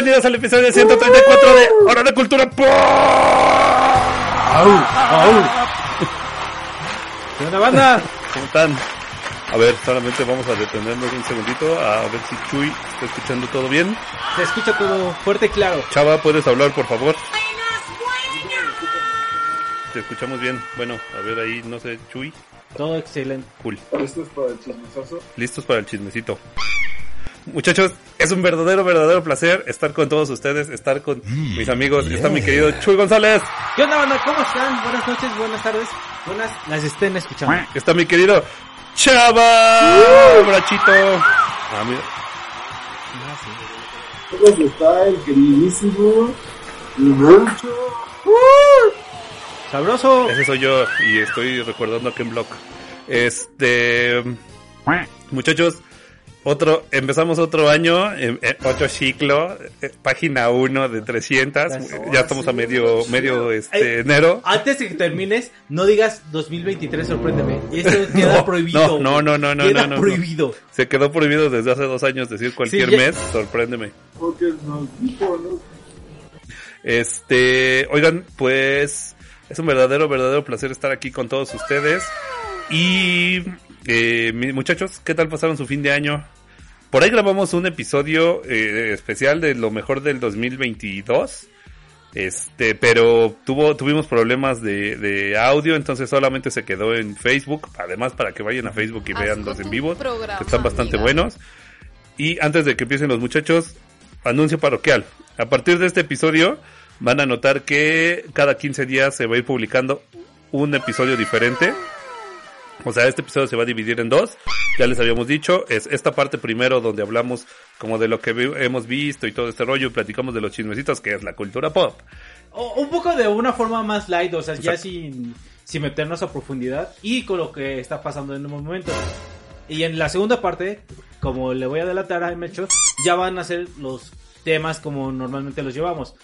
Bienvenidos al episodio 134 de Hora de Cultura Pop. ¿Qué onda, banda? ¿Cómo están? A ver, solamente vamos a detenernos un segundito a ver si Chuy está escuchando todo bien. Se escucha todo fuerte y claro. Chava, ¿puedes hablar, por favor? Te escuchamos bien. Bueno, a ver ahí, no sé, Chuy. Todo excelente. Cool. ¿Listos para el chismesazo? Listos para el chismecito. Muchachos, es un verdadero, verdadero placer estar con todos ustedes, estar con mis amigos. Está mi querido Chuy González. ¿Qué onda, banda? ¿Cómo están? Buenas noches, buenas tardes. Buenas las estén escuchando. Está mi querido Chava. Brachito. Ah, mira. ¿Cómo está el queridísimo Nacho? Sabroso. Ese soy yo y estoy recordando a Ken Block. Este, muchachos, otro, empezamos otro año, eh, eh, otro ciclo, eh, página 1 de 300, ya estamos a medio, medio este, Ay, enero. Antes de que termines, no digas 2023, sorpréndeme. Eso queda No, prohibido. no, no, no, no, Queda no, no, no. prohibido. Se quedó prohibido desde hace dos años decir cualquier Sí, mes, sorpréndeme. Este, oigan, pues es un verdadero, verdadero placer estar aquí con todos ustedes. Y, eh, muchachos, ¿qué tal pasaron su fin de año? Por ahí grabamos un episodio eh, especial de lo mejor del 2022. Este, pero tuvo, tuvimos problemas de, de audio, entonces solamente se quedó en Facebook. Además, para que vayan a Facebook y vean los en vivos, que están bastante buenos. Y antes de que empiecen los muchachos, anuncio parroquial. A partir de este episodio van a notar que cada 15 días se va a ir publicando un episodio diferente. O sea, este episodio se va a dividir en dos. Ya les habíamos dicho, es esta parte primero donde hablamos como de lo que hemos visto y todo este rollo y platicamos de los chismecitos que es la cultura pop. O- un poco de una forma más light, o sea, ya Exacto. sin, sin meternos a profundidad y con lo que está pasando en el momento. Y en la segunda parte, como le voy a adelantar a Mecho, ya van a ser los temas como normalmente los llevamos.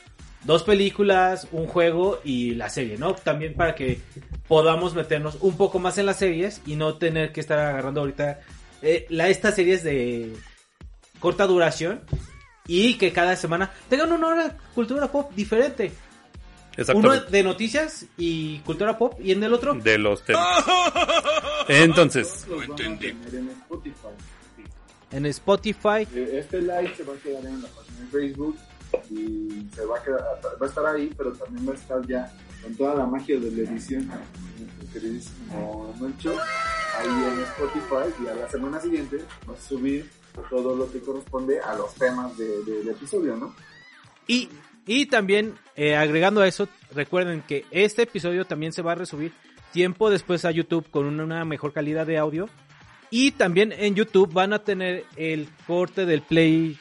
Dos películas, un juego y la serie, ¿no? También para que podamos meternos un poco más en las series y no tener que estar agarrando ahorita eh, la, estas series de corta duración y que cada semana tengan una hora de cultura pop diferente. Uno de noticias y cultura pop y en el otro De los temas. Entonces, a tener en Spotify. en Spotify. Eh, Este live se va a quedar en la página de Facebook y se va a, quedar, va a estar ahí, pero también va a estar ya con toda la magia de la edición queridísimo Nacho ahí en Spotify y a la semana siguiente va a subir todo lo que corresponde a los temas de- de- del episodio, ¿no? Y, y también eh, agregando a eso, recuerden que este episodio también se va a resubir tiempo después a YouTube con una mejor calidad de audio. Y también en YouTube van a tener el corte del play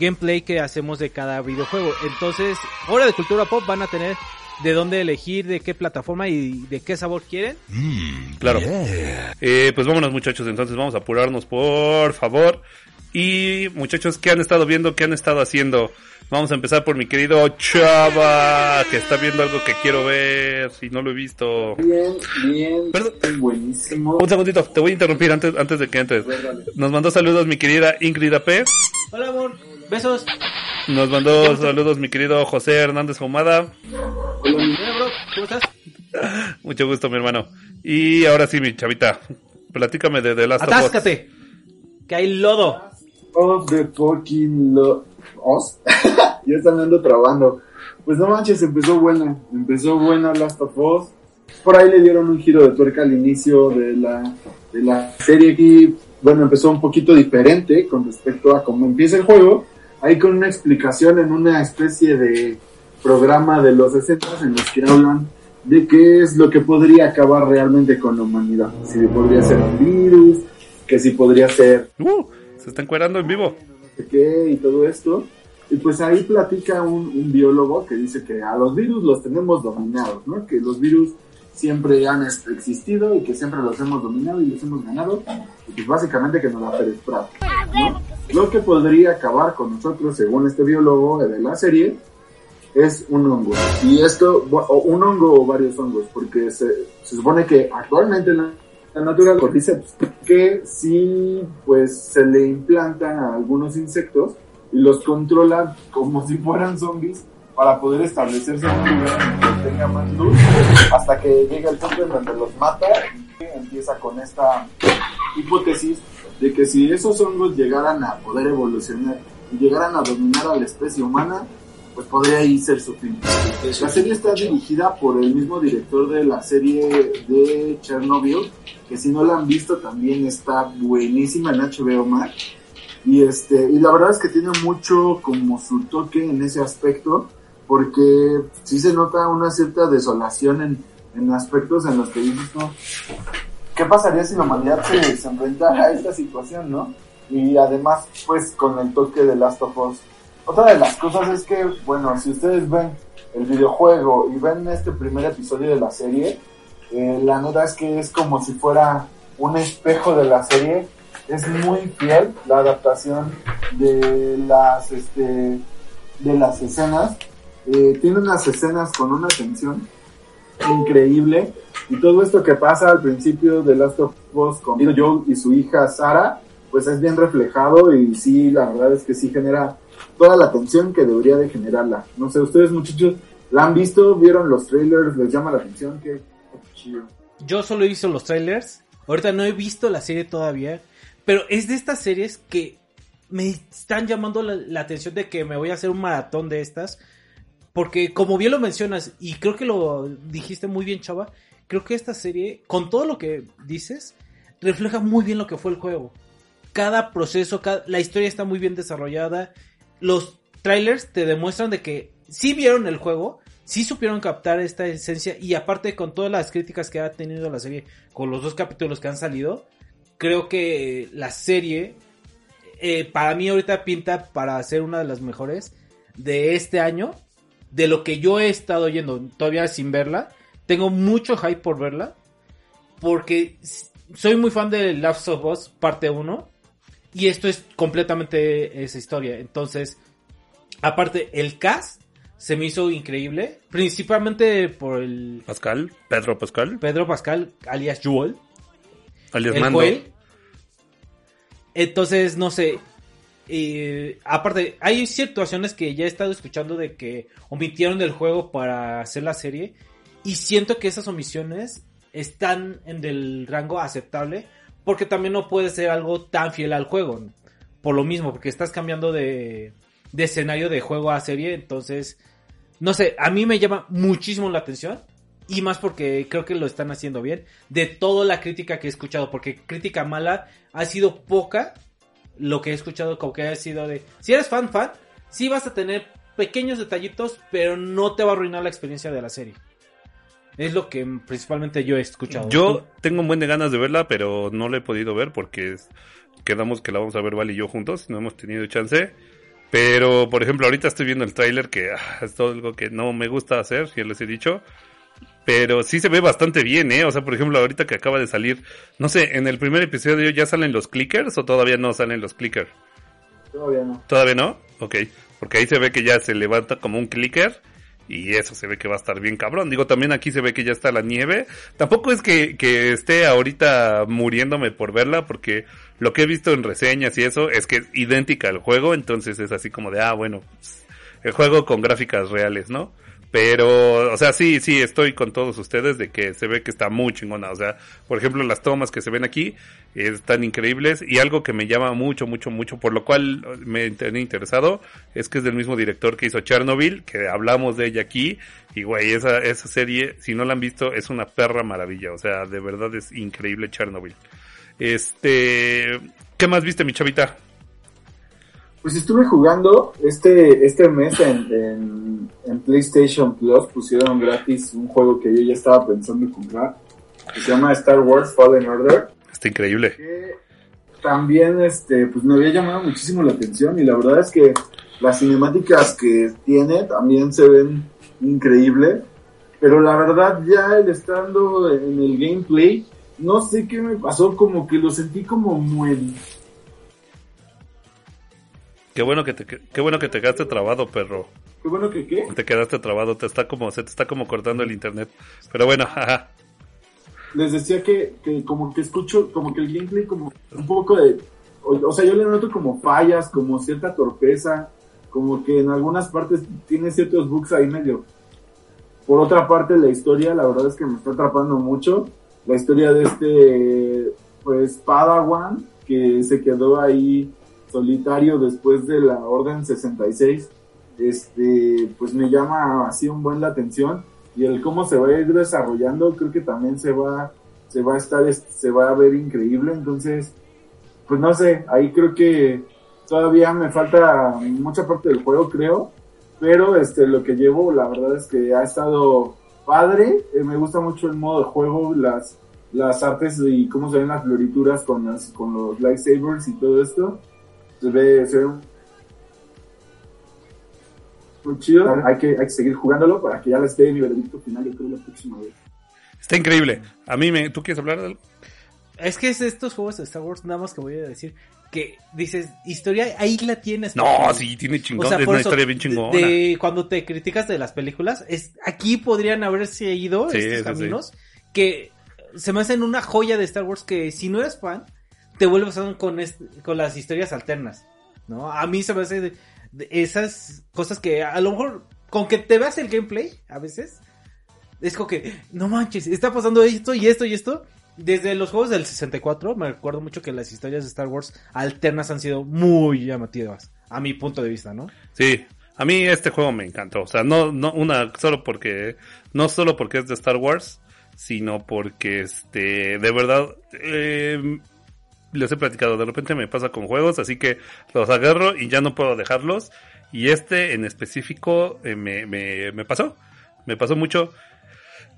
gameplay que hacemos de cada videojuego. Entonces, hora de cultura pop van a tener de dónde elegir, de qué plataforma y de qué sabor quieren. claro. Eh, pues vámonos muchachos, entonces vamos a apurarnos por favor. Y muchachos, ¿qué han estado viendo? ¿Qué han estado haciendo? Vamos a empezar por mi querido Chava, que está viendo algo que quiero ver y no lo he visto. Bien, bien, Perdón. buenísimo. Un segundito, te voy a interrumpir antes, antes de que entres. Nos mandó saludos mi querida Ingrid AP. Hola amor, besos. Nos mandó saludos mi querido José Hernández Humada. Hola, mi- Hola bro, ¿cómo estás? Mucho gusto, mi hermano. Y ahora sí, mi chavita. Platícame de The Last of Us. Atáscate, que hay lodo. of the fucking lo Us. ya están ando trabando. Pues no manches, empezó buena. Empezó buena Last of Us. Por ahí le dieron un giro de tuerca al inicio de la, de la serie aquí. Bueno, empezó un poquito diferente con respecto a cómo empieza el juego. Ahí con una explicación en una especie de programa de los 60 en los que hablan de qué es lo que podría acabar realmente con la humanidad. Si podría ser un virus, que si podría ser Uh, se está encuerando en vivo. no sé qué y todo esto. Y pues ahí platica un, un biólogo que dice que a los virus los tenemos dominados, ¿no? Que los virus siempre han existido y que siempre los hemos dominado y los hemos ganado. Y pues básicamente que nos la Pérez Prado, ¿no? Lo que podría acabar con nosotros, según este biólogo de la serie, es un hongo. Y esto, o un hongo o varios hongos, porque se, supone que actualmente la, la pues, dice que si pues se le implantan a algunos insectos, y los controla como si fueran zombies para poder establecerse en un lugar que tenga más luz hasta que llega el punto en donde los mata y empieza con esta hipótesis de que si esos hongos llegaran a poder evolucionar y llegaran a dominar a la especie humana, pues podría ahí ser su fin. La serie está dirigida por el mismo director de la serie de Chernobyl, que si no la han visto también está buenísima en HBO Max. Y este, y la verdad es que tiene mucho como su toque en ese aspecto, porque sí se nota una cierta desolación en, en aspectos en los que dices, ¿qué pasaría si la humanidad se, se enfrentara a esta situación, no? Y además, pues, con el toque de Last of Us. Otra de las cosas es que, bueno, si ustedes ven el videojuego y ven este primer episodio de la serie, eh, la neta es que es como si fuera un espejo de la serie. Es muy fiel la adaptación de las, este, de las escenas. Eh, tiene unas escenas con una tensión increíble. Y todo esto que pasa al principio de Last of Us con Joel y su hija Sara, pues es bien reflejado y sí, la verdad es que sí genera toda la atención que debería de generarla. No sé, ustedes muchachos, ¿la han visto? ¿Vieron los trailers? ¿Les llama la atención? Qué, qué chido. Yo solo he visto los trailers. Ahorita no he visto la serie todavía. Pero es de estas series que me están llamando la, la atención de que me voy a hacer un maratón de estas. Porque como bien lo mencionas, y creo que lo dijiste muy bien, Chava, creo que esta serie, con todo lo que dices, refleja muy bien lo que fue el juego. Cada proceso, cada- la historia está muy bien desarrollada. Los trailers te demuestran de que sí vieron el juego, sí supieron captar esta esencia y aparte con todas las críticas que ha tenido la serie, con los dos capítulos que han salido, creo que la serie eh, para mí ahorita pinta para ser una de las mejores de este año. De lo que yo he estado oyendo, todavía sin verla. Tengo mucho hype por verla. Porque soy muy fan de Last of Us parte 1. Y esto es completamente esa historia. Entonces, aparte, el cast se me hizo increíble. Principalmente por el Pascal, Pedro Pascal, Pedro Pascal, alias Joel alias el Mando. Joel. Entonces, no sé. Eh, aparte, hay situaciones que ya he estado escuchando de que omitieron del juego para hacer la serie. Y siento que esas omisiones están en el rango aceptable. Porque también no puede ser algo tan fiel al juego. Por lo mismo, porque estás cambiando de, de escenario de juego a serie. Entonces, no sé, a mí me llama muchísimo la atención. Y más porque creo que lo están haciendo bien. De toda la crítica que he escuchado. Porque crítica mala ha sido poca. Lo que he escuchado como que ha sido de... Si eres fan, fan. Sí vas a tener pequeños detallitos. Pero no te va a arruinar la experiencia de la serie. Es lo que principalmente yo he escuchado. Yo tengo un buen de ganas de verla, pero no la he podido ver porque quedamos que la vamos a ver Val y yo juntos, no hemos tenido chance. Pero, por ejemplo, ahorita estoy viendo el tráiler que ah, es todo algo que no me gusta hacer, ya les he dicho. Pero sí se ve bastante bien, ¿eh? O sea, por ejemplo, ahorita que acaba de salir, no sé, en el primer episodio ya salen los clickers o todavía no salen los clickers. Todavía no. ¿Todavía no? Ok. Porque ahí se ve que ya se levanta como un clicker. Y eso se ve que va a estar bien cabrón. Digo, también aquí se ve que ya está la nieve. Tampoco es que, que esté ahorita muriéndome por verla, porque lo que he visto en reseñas y eso es que es idéntica al juego. Entonces es así como de, ah, bueno, pues, el juego con gráficas reales, ¿no? Pero, o sea, sí, sí, estoy con todos ustedes de que se ve que está muy chingona. O sea, por ejemplo, las tomas que se ven aquí están increíbles y algo que me llama mucho, mucho, mucho, por lo cual me tenía interesado, es que es del mismo director que hizo Chernobyl, que hablamos de ella aquí. Y güey, esa, esa serie, si no la han visto, es una perra maravilla. O sea, de verdad es increíble Chernobyl. Este, ¿qué más viste, mi chavita? Pues estuve jugando este, este mes en, en, en PlayStation Plus, pusieron gratis un juego que yo ya estaba pensando en comprar, que se llama Star Wars Fallen Order, Está increíble. que también este, pues me había llamado muchísimo la atención y la verdad es que las cinemáticas que tiene también se ven increíble, pero la verdad ya el estando en el gameplay, no sé qué me pasó, como que lo sentí como muy... Qué bueno que te, qué bueno que te quedaste trabado, perro. Qué bueno que qué. Te quedaste trabado, te está como, se te está como cortando el internet. Pero bueno, jaja. les decía que, que como que escucho, como que el gameplay como un poco de o, o sea, yo le noto como fallas, como cierta torpeza, como que en algunas partes tiene ciertos bugs ahí medio. Por otra parte, la historia, la verdad es que me está atrapando mucho. La historia de este, pues, Padawan, que se quedó ahí solitario después de la Orden 66, este, pues me llama así un buen la atención. Y el cómo se va a ir desarrollando, creo que también se va, se va a estar, se va a ver increíble. Entonces, pues no sé, ahí creo que todavía me falta mucha parte del juego, creo. Pero este, lo que llevo, la verdad es que ha estado padre. Eh, me gusta mucho el modo de juego, las, las artes y cómo se ven las florituras con, las, con los lightsabers y todo esto. Se ve, se ve muy chido. Hay que, hay que seguir jugándolo para que ya les dé mi veredicto final, yo creo, la próxima vez. Está increíble. A mí me... ¿Tú quieres hablar de algo? Es que es estos juegos de Star Wars, nada más que voy a decir, que dices, historia, ahí la tienes. No, porque- sí, tiene chingón. O sea, es una eso, historia bien chingona. de cuando te criticas de las películas, es aquí podrían haberse ido Sí, estos sí, caminos que se me hacen una joya de Star Wars que si no eres fan, te vuelves fan con, con las historias alternas, ¿no? A mí se me hace de- esas cosas que a lo mejor con que te veas el gameplay a veces es como que no manches, está pasando esto y esto y esto. Desde los juegos del 64 me acuerdo mucho que las historias de Star Wars alternas han sido muy llamativas, a mi punto de vista, ¿no? Sí, a mí este juego me encantó. O sea, no, no, una, solo porque, no solo porque es de Star Wars, sino porque, este, de verdad, eh, les he platicado, de repente me pasa con juegos, así que los agarro y ya no puedo dejarlos. Y este en específico eh, me, me, pasó, me pasó mucho.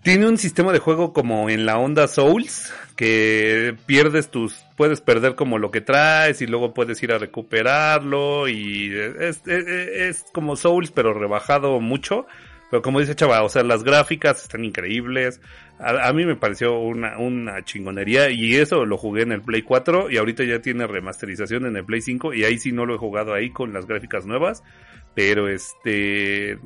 Tiene un sistema de juego como en la onda Souls, que pierdes tus, puedes perder como lo que traes y luego puedes ir a recuperarlo y es como Souls pero rebajado mucho. Pero como dice Chava, o sea, las gráficas están increíbles. A, mí me pareció una, una chingonería y eso lo jugué en el Play 4 y ahorita ya tiene remasterización en el Play 5 y ahí sí no lo he jugado ahí con las gráficas nuevas. Pero este,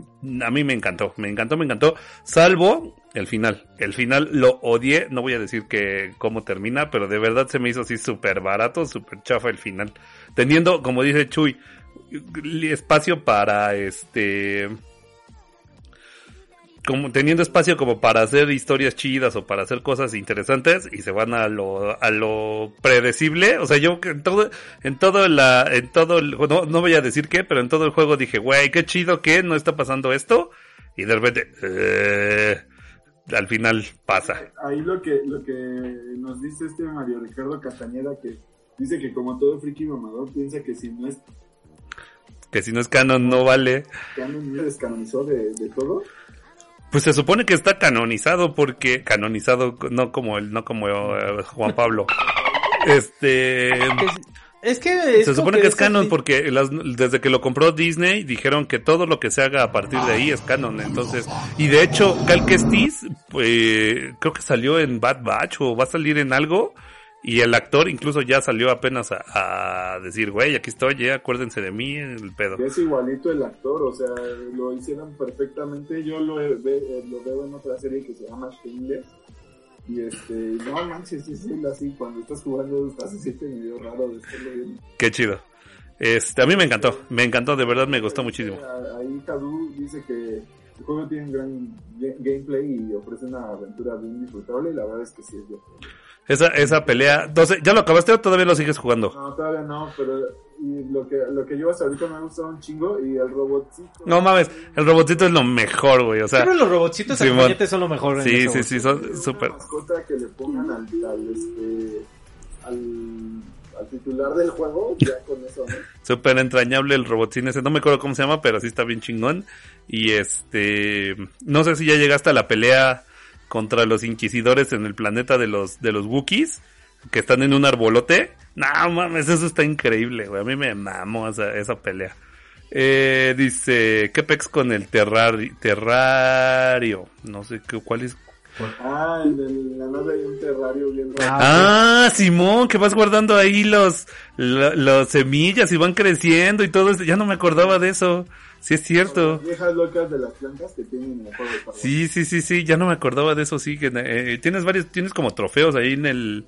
a mí me encantó, me encantó, me encantó. Salvo el final. El final lo odié. No voy a decir que cómo termina, pero de verdad se me hizo así súper barato, súper chafa el final. Teniendo, como dice Chuy, espacio para este como teniendo espacio como para hacer historias chidas o para hacer cosas interesantes y se van a lo a lo predecible, o sea, yo en todo en todo la en todo el, no, no voy a decir qué, pero en todo el juego dije, "Güey, qué chido que no está pasando esto." Y de repente eh, al final pasa. Ahí lo que, lo que nos dice este Mario Ricardo Castañeda que dice que como todo friki mamador piensa que si no es Que si no es canon no vale. canon descanonizó de, de todo. Pues se supone que está canonizado porque canonizado no como el no como eh, Juan Pablo. Este Es que es se supone que es canon porque las- desde que lo compró Disney dijeron que todo lo que se haga a partir de ahí es canon. Entonces, y de hecho, Cal Kestis, pues, creo que salió en Bad Batch o va a salir en algo. Y el actor incluso ya salió apenas a, a decir, güey, aquí estoy, ya acuérdense de mí, el pedo. Es igualito el actor, o sea, lo hicieron perfectamente. Yo lo, ve- lo veo en otra serie que se llama Shameless. Y este, no manches, es él así. Cuando estás jugando, estás se siente medio raro de estarlo viendo. Qué chido. Este, a mí me encantó, me encantó, de verdad me gustó muchísimo. Ah, Ahí Cadu dice que el juego tiene un gran ga- gameplay y ofrece una aventura bien disfrutable. Y la verdad es que sí es yo. Esa, esa pelea, entonces, ¿ya lo acabaste o todavía lo sigues jugando? No, todavía no, pero y lo que lo que yo hasta ahorita me ha gustado un chingo y el robotcito. No mames, el robotcito es lo mejor, güey, o sea, Siempre los robotcitos Simón. acompañantes son lo mejor. sí, sí, sí, Es son una súper. mascota que le pongan al, al, este, al, al titular del juego, ya con eso, ¿no? Súper entrañable el robotín ese, no me acuerdo cómo se llama, pero sí está bien chingón. Y este, no sé si ya llegaste a la pelea contra los inquisidores en el planeta de los, de los Wookiees, que están en un arbolote. No mames, eso está increíble, güey, a mí me mamó esa, esa pelea. Eh, dice, ¿qué pex con el terrari- terrario? No sé qué, cuál es. Ah, en, el- en la nave hay un terrario bien raro. Ah, Simón, que vas guardando ahí los, lo- los semillas y van creciendo y todo eso. Ya no me acordaba de eso. Sí es cierto. Las viejas locas de las plantas que tienen en el juego de. Sí, sí, sí, sí, ya no me acordaba de eso, sí, que eh, tienes varios, tienes como trofeos ahí en el,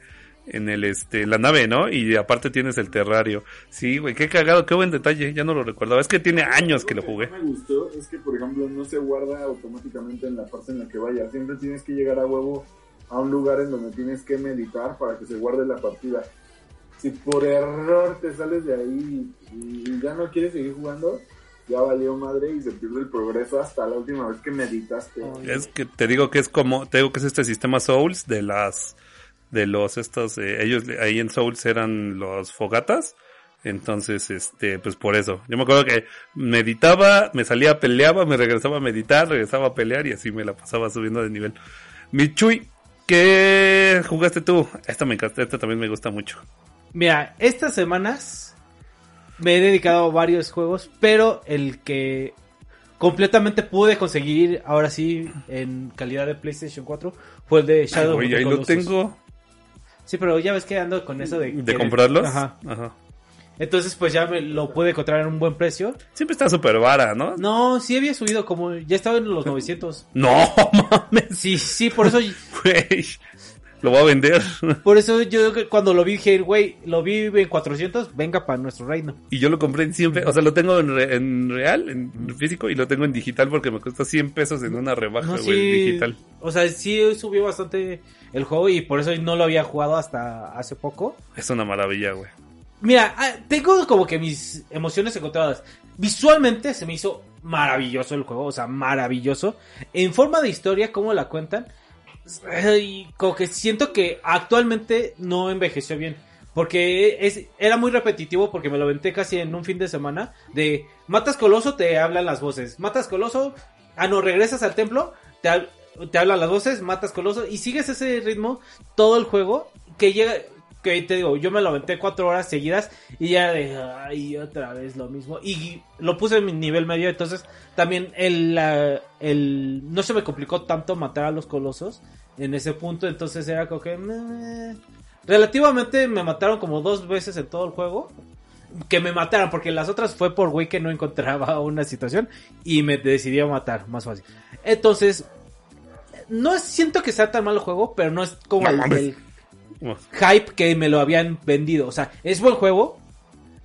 en el este la nave, ¿no? Y aparte tienes el terrario. Sí, güey, qué cagado, qué buen detalle, ya no lo recordaba. Es que tiene años que lo jugué. Lo que me gustó es que, por ejemplo, no se guarda automáticamente en la parte en la que vaya. Siempre tienes que llegar a huevo a un lugar en donde tienes que meditar para que se guarde la partida. Si por error te sales de ahí y ya no quieres seguir jugando, ya valió madre y se pierde el progreso hasta la última vez que meditaste. Es que te digo que es como, te digo que es este sistema Souls de las, de los estos, eh, ellos ahí en Souls eran los fogatas. Entonces, este, pues por eso. Yo me acuerdo que meditaba, me salía, peleaba, me regresaba a meditar, regresaba a pelear y así me la pasaba subiendo de nivel. Michuy, ¿qué jugaste tú? Esta me encanta, esta también me gusta mucho. Mira, estas semanas me he dedicado a varios juegos, pero el que completamente pude conseguir ahora sí en calidad de PlayStation 4 fue el de Shadow of the ahí lo tengo. Sí, pero ya ves que ando con eso de... ¿De comprarlos? Ajá. Ajá. Entonces pues ya me lo pude encontrar en un buen precio. Siempre está súper vara, ¿no? No, sí había subido como... Ya estaba en los 900. No, mames, Sí, sí, por eso... güey. Lo voy a vender. Por eso yo cuando lo vi dije, güey, lo vi en 400, venga para nuestro reino. Y yo lo compré en 100 pesos. O sea, lo tengo en, re- en real, en físico, y lo tengo en digital porque me cuesta 100 pesos en una rebaja, No, güey, sí, digital. O sea, sí subió bastante el juego y por eso no lo había jugado hasta hace poco. Es una maravilla, güey. Mira, ah, tengo como que mis emociones encontradas. Visualmente se me hizo maravilloso el juego, o sea, maravilloso. En forma de historia, cómo la cuentan, y como que siento que actualmente no envejeció bien. Porque es, era muy repetitivo porque me lo aventé casi en un fin de semana. De matas coloso, te hablan las voces. Matas coloso, ah no, regresas al templo, te, te hablan las voces, matas coloso. Y sigues ese ritmo todo el juego. Que llega, que te digo, yo me lo aventé cuatro horas seguidas y ya de, ay, otra vez lo mismo. Y lo puse en mi nivel medio, entonces también el, el, no se me complicó tanto matar a los colosos en ese punto, entonces era como que, meh. relativamente me mataron como dos veces en todo el juego. Que me mataran, porque las otras fue por güey que no encontraba una situación y me decidí a matar, más fácil. Entonces, no siento que sea tan mal el juego, pero no es como No el- el, hype que me lo habían vendido. O sea, es buen juego.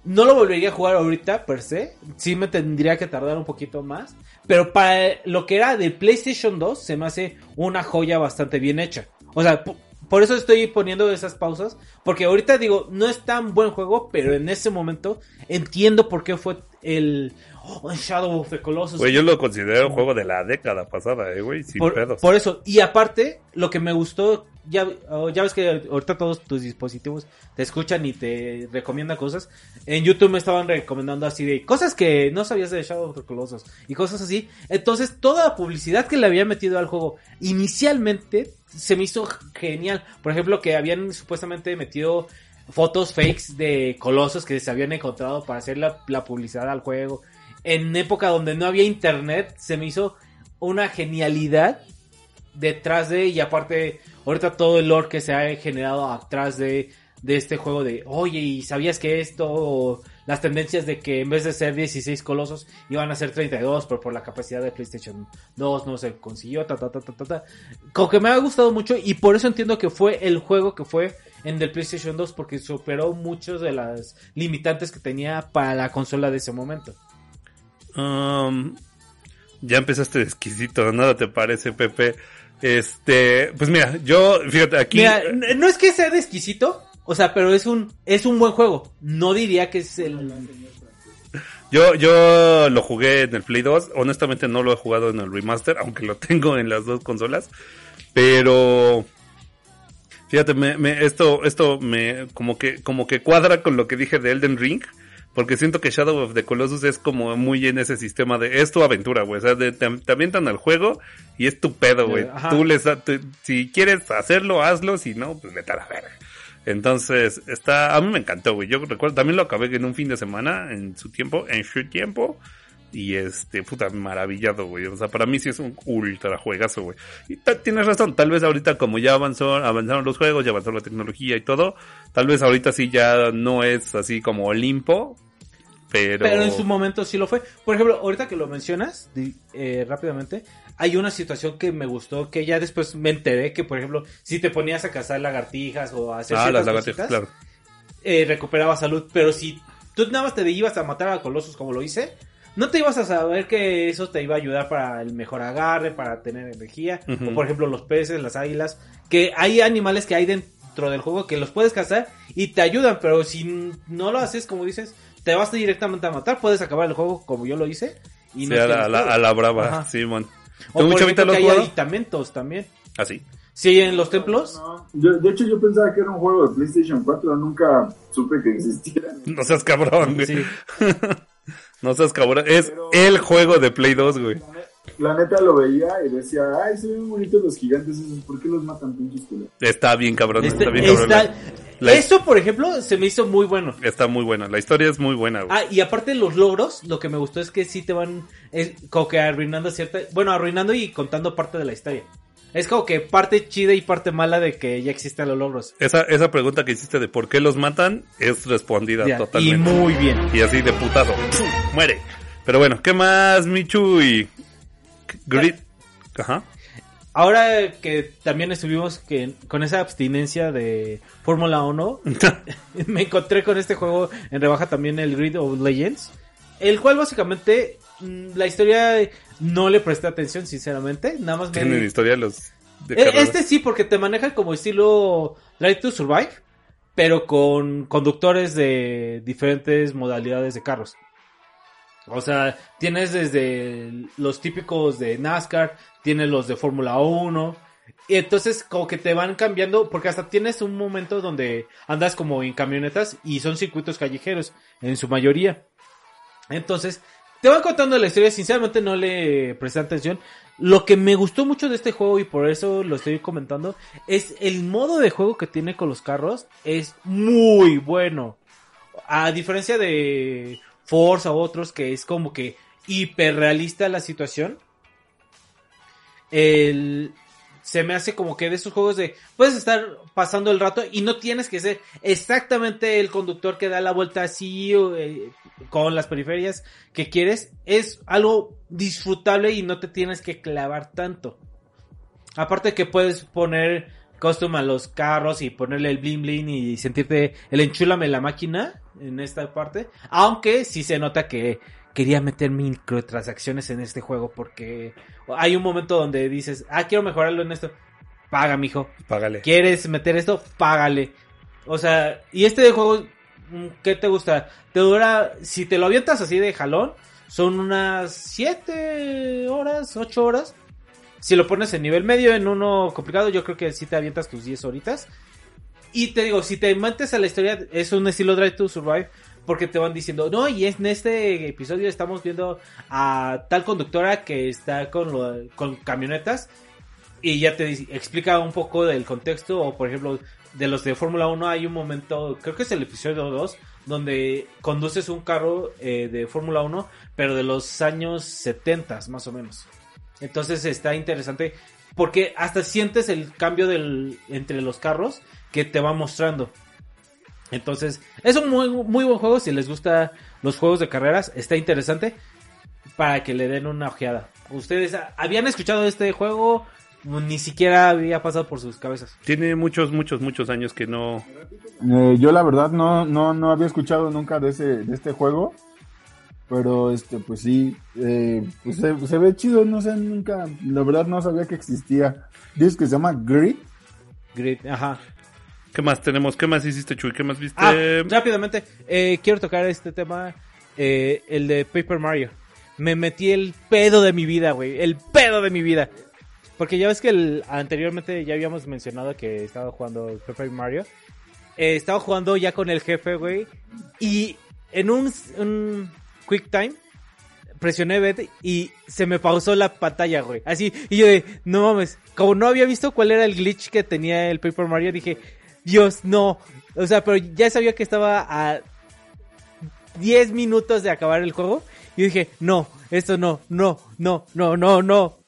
No lo volvería a jugar ahorita, per se. Sí me tendría que tardar un poquito más. Pero para lo que era de PlayStation 2, se me hace una joya bastante bien hecha. O sea, po- por eso estoy poniendo esas pausas. Porque ahorita digo, no es tan buen juego, pero en ese momento entiendo por qué fue el oh, Shadow of the Colossus. Güey, yo lo considero un juego de la década pasada, eh, güey, sin Por, pedos. por eso, y aparte, lo que me gustó, ya, oh, ya ves que ahorita todos tus dispositivos te escuchan y te recomiendan cosas. En YouTube me estaban recomendando así de cosas que no sabías de Shadow of the Colossus y cosas así. Entonces, toda la publicidad que le había metido al juego inicialmente se me hizo genial. Por ejemplo, que habían supuestamente metido fotos fakes de colosos que se habían encontrado para hacer la, la publicidad al juego. En época donde no había internet, se me hizo una genialidad detrás de, y aparte, ahorita todo el lore que se ha generado atrás de, de este juego de, oye, ¿y sabías que esto, o las tendencias de que en vez de ser 16 colosos, iban a ser 32, pero por la capacidad de PlayStation 2 no se consiguió, ta, ta, ta, ta, ta, ta. Como que me ha gustado mucho, y por eso entiendo que fue el juego que fue en el PlayStation 2, porque superó muchos de las limitantes que tenía para la consola de ese momento. Um, ya empezaste de exquisito, nada te parece, Pepe. Este, pues mira, yo, fíjate, aquí. Mira, no es que sea de exquisito, o sea, pero es un es un buen juego. No diría que es el Yo, yo lo jugué en el Play 2. Honestamente no lo he jugado en el remaster, aunque lo tengo en las dos consolas. Pero fíjate, me, me- esto, esto me como que, como que cuadra con lo que dije de Elden Ring. Porque siento que Shadow of the Colossus es como muy en ese sistema de es tu aventura, güey. O sea, de- te, te avientan al juego y es tu pedo, güey. Ajá. Tú les da- si quieres hacerlo, hazlo. Si no, pues vete a la verga. Entonces, está, a mí me encantó, güey. Yo recuerdo, también lo acabé en un fin de semana, en su tiempo, en su tiempo. Y este, puta, maravillado, güey. O sea, para mí sí es un ultra juegazo, güey. Y tienes razón, tal vez ahorita como ya avanzó, avanzaron los juegos, ya avanzó la tecnología y todo, tal vez ahorita sí ya no es así como Olimpo. pero... Pero en su momento sí lo fue. Por ejemplo, ahorita que lo mencionas eh, rápidamente, hay una situación que me gustó, que ya después me enteré que, por ejemplo, si te ponías a cazar lagartijas o a hacer Ah, las lagartijas, cositas, claro. eh, recuperaba salud. Pero si tú nada más te ibas a matar a colosos como lo hice, no te ibas a saber que eso te iba a ayudar para el mejor agarre, para tener energía. Ujú. O por ejemplo los peces, las águilas, que hay animales que hay dentro del juego que los puedes cazar y te ayudan, pero si no lo haces como dices, te vas directamente a matar, puedes acabar el juego como yo lo hice. Y Sí, no a, la, la- a la brava. Simón. O ¿Tú, por ejemplo, que hay aditamentos también. Así. Sí, en los templos. No, yo- de hecho, yo pensaba que era un juego de PlayStation 4, nunca supe que existiera. No seas cabrón, güey. Sí. No seas cabrón. Es Pero- el juego de Play 2, güey. La neta lo veía y decía, ay, se ven bonitos los gigantes esos, ¿por qué los matan pinches culeros? Está bien cabrón, Este- está bien cabrón. está- La- la- Eso, por ejemplo, se me hizo muy bueno. Está muy buena. La historia es muy buena, güey. Ah, y aparte de los logros, lo que me gustó es que sí te van es, como que arruinando cierta... Bueno, arruinando y contando parte de la historia. Es como que parte chida y parte mala de que ya existen los logros. Esa, esa pregunta que hiciste de por qué los matan es respondida Ya, y totalmente. muy bien. Y así de putazo. Muere. Pero bueno, ¿qué más, Michu y Grit? Ajá. Ahora que también estuvimos que, con esa abstinencia de Fórmula 1, me encontré con este juego en rebaja también el Grid of Legends, el cual básicamente mm, la historia no le presté atención sinceramente, nada más me... Tienen historia los de E-. Este sí, porque te maneja como estilo Drive to Survive, pero con conductores de diferentes modalidades de carros. O sea, tienes desde los típicos de NASCAR, tienes los de Fórmula 1. Y entonces como que te van cambiando, porque hasta tienes un momento donde andas como en camionetas y son circuitos callejeros, en su mayoría. Entonces, te van contando la historia, sinceramente no le presté atención. Lo que me gustó mucho de este juego y por eso lo estoy comentando es el modo de juego que tiene con los carros. Es muy bueno. A diferencia de Forza u otros que es como que hiperrealista la situación. El, se me hace como que de esos juegos de puedes estar pasando el rato y no tienes que ser exactamente el conductor que da la vuelta así o, eh, con las periferias que quieres. Es algo disfrutable y no te tienes que clavar tanto. Aparte que puedes poner custom a los carros y ponerle el bling bling y sentirte el enchúlame la máquina en esta parte. Aunque sí se nota que quería meter microtransacciones en este juego porque hay un momento donde dices, ah, quiero mejorarlo en esto. Paga, mijo. Págale. ¿Quieres meter esto? Págale. O sea, y este juego, ¿qué te gusta? Te dura, si te lo avientas así de jalón, son unas 7 horas, 8 horas. Si lo pones en nivel medio, en uno complicado, yo creo que sí te avientas tus 10 horitas. Y te digo, si te metes a la historia, es un estilo Drive to Survive, porque te van diciendo, no, y en este episodio estamos viendo a tal conductora que está con, lo- con camionetas y ya te explica un poco del contexto, o por ejemplo, de los de Fórmula 1 hay un momento, creo que es el episodio 2, donde conduces un carro eh, de Fórmula 1, pero de los años 70 más o menos. Entonces está interesante porque hasta sientes el cambio del, entre los carros que te va mostrando. Entonces, es un muy, muy buen juego. Si les gustan los juegos de carreras, está interesante para que le den una ojeada. ¿Ustedes habían escuchado este juego? Ni siquiera había pasado por sus cabezas. Tiene muchos, muchos, muchos años que no. Eh, yo la verdad no, no, no había escuchado nunca de ese, de este juego. Pero este, pues sí, eh, pues se, se ve chido, no sé, nunca, la verdad no sabía que existía. Dices que se llama Grid. Great, ajá. ¿Qué más tenemos? ¿Qué más hiciste, Chuy? ¿Qué más viste? Ah, rápidamente, eh, quiero tocar este tema, eh, el de Paper Mario. Me metí el pedo de mi vida, güey, el pedo de mi vida. Porque ya ves que anteriormente ya habíamos mencionado que estaba jugando Paper Mario. Eh, estaba jugando ya con el jefe, güey. Y en un, Quick Time presioné Bet y se me pausó la pantalla, güey. Así, y yo de, no mames, como no había visto cuál era el glitch que tenía el Paper Mario, dije, Dios, no. O sea, pero ya sabía que estaba a 10 minutos de acabar el juego. Y dije, no, esto no, no, no, no, no, no.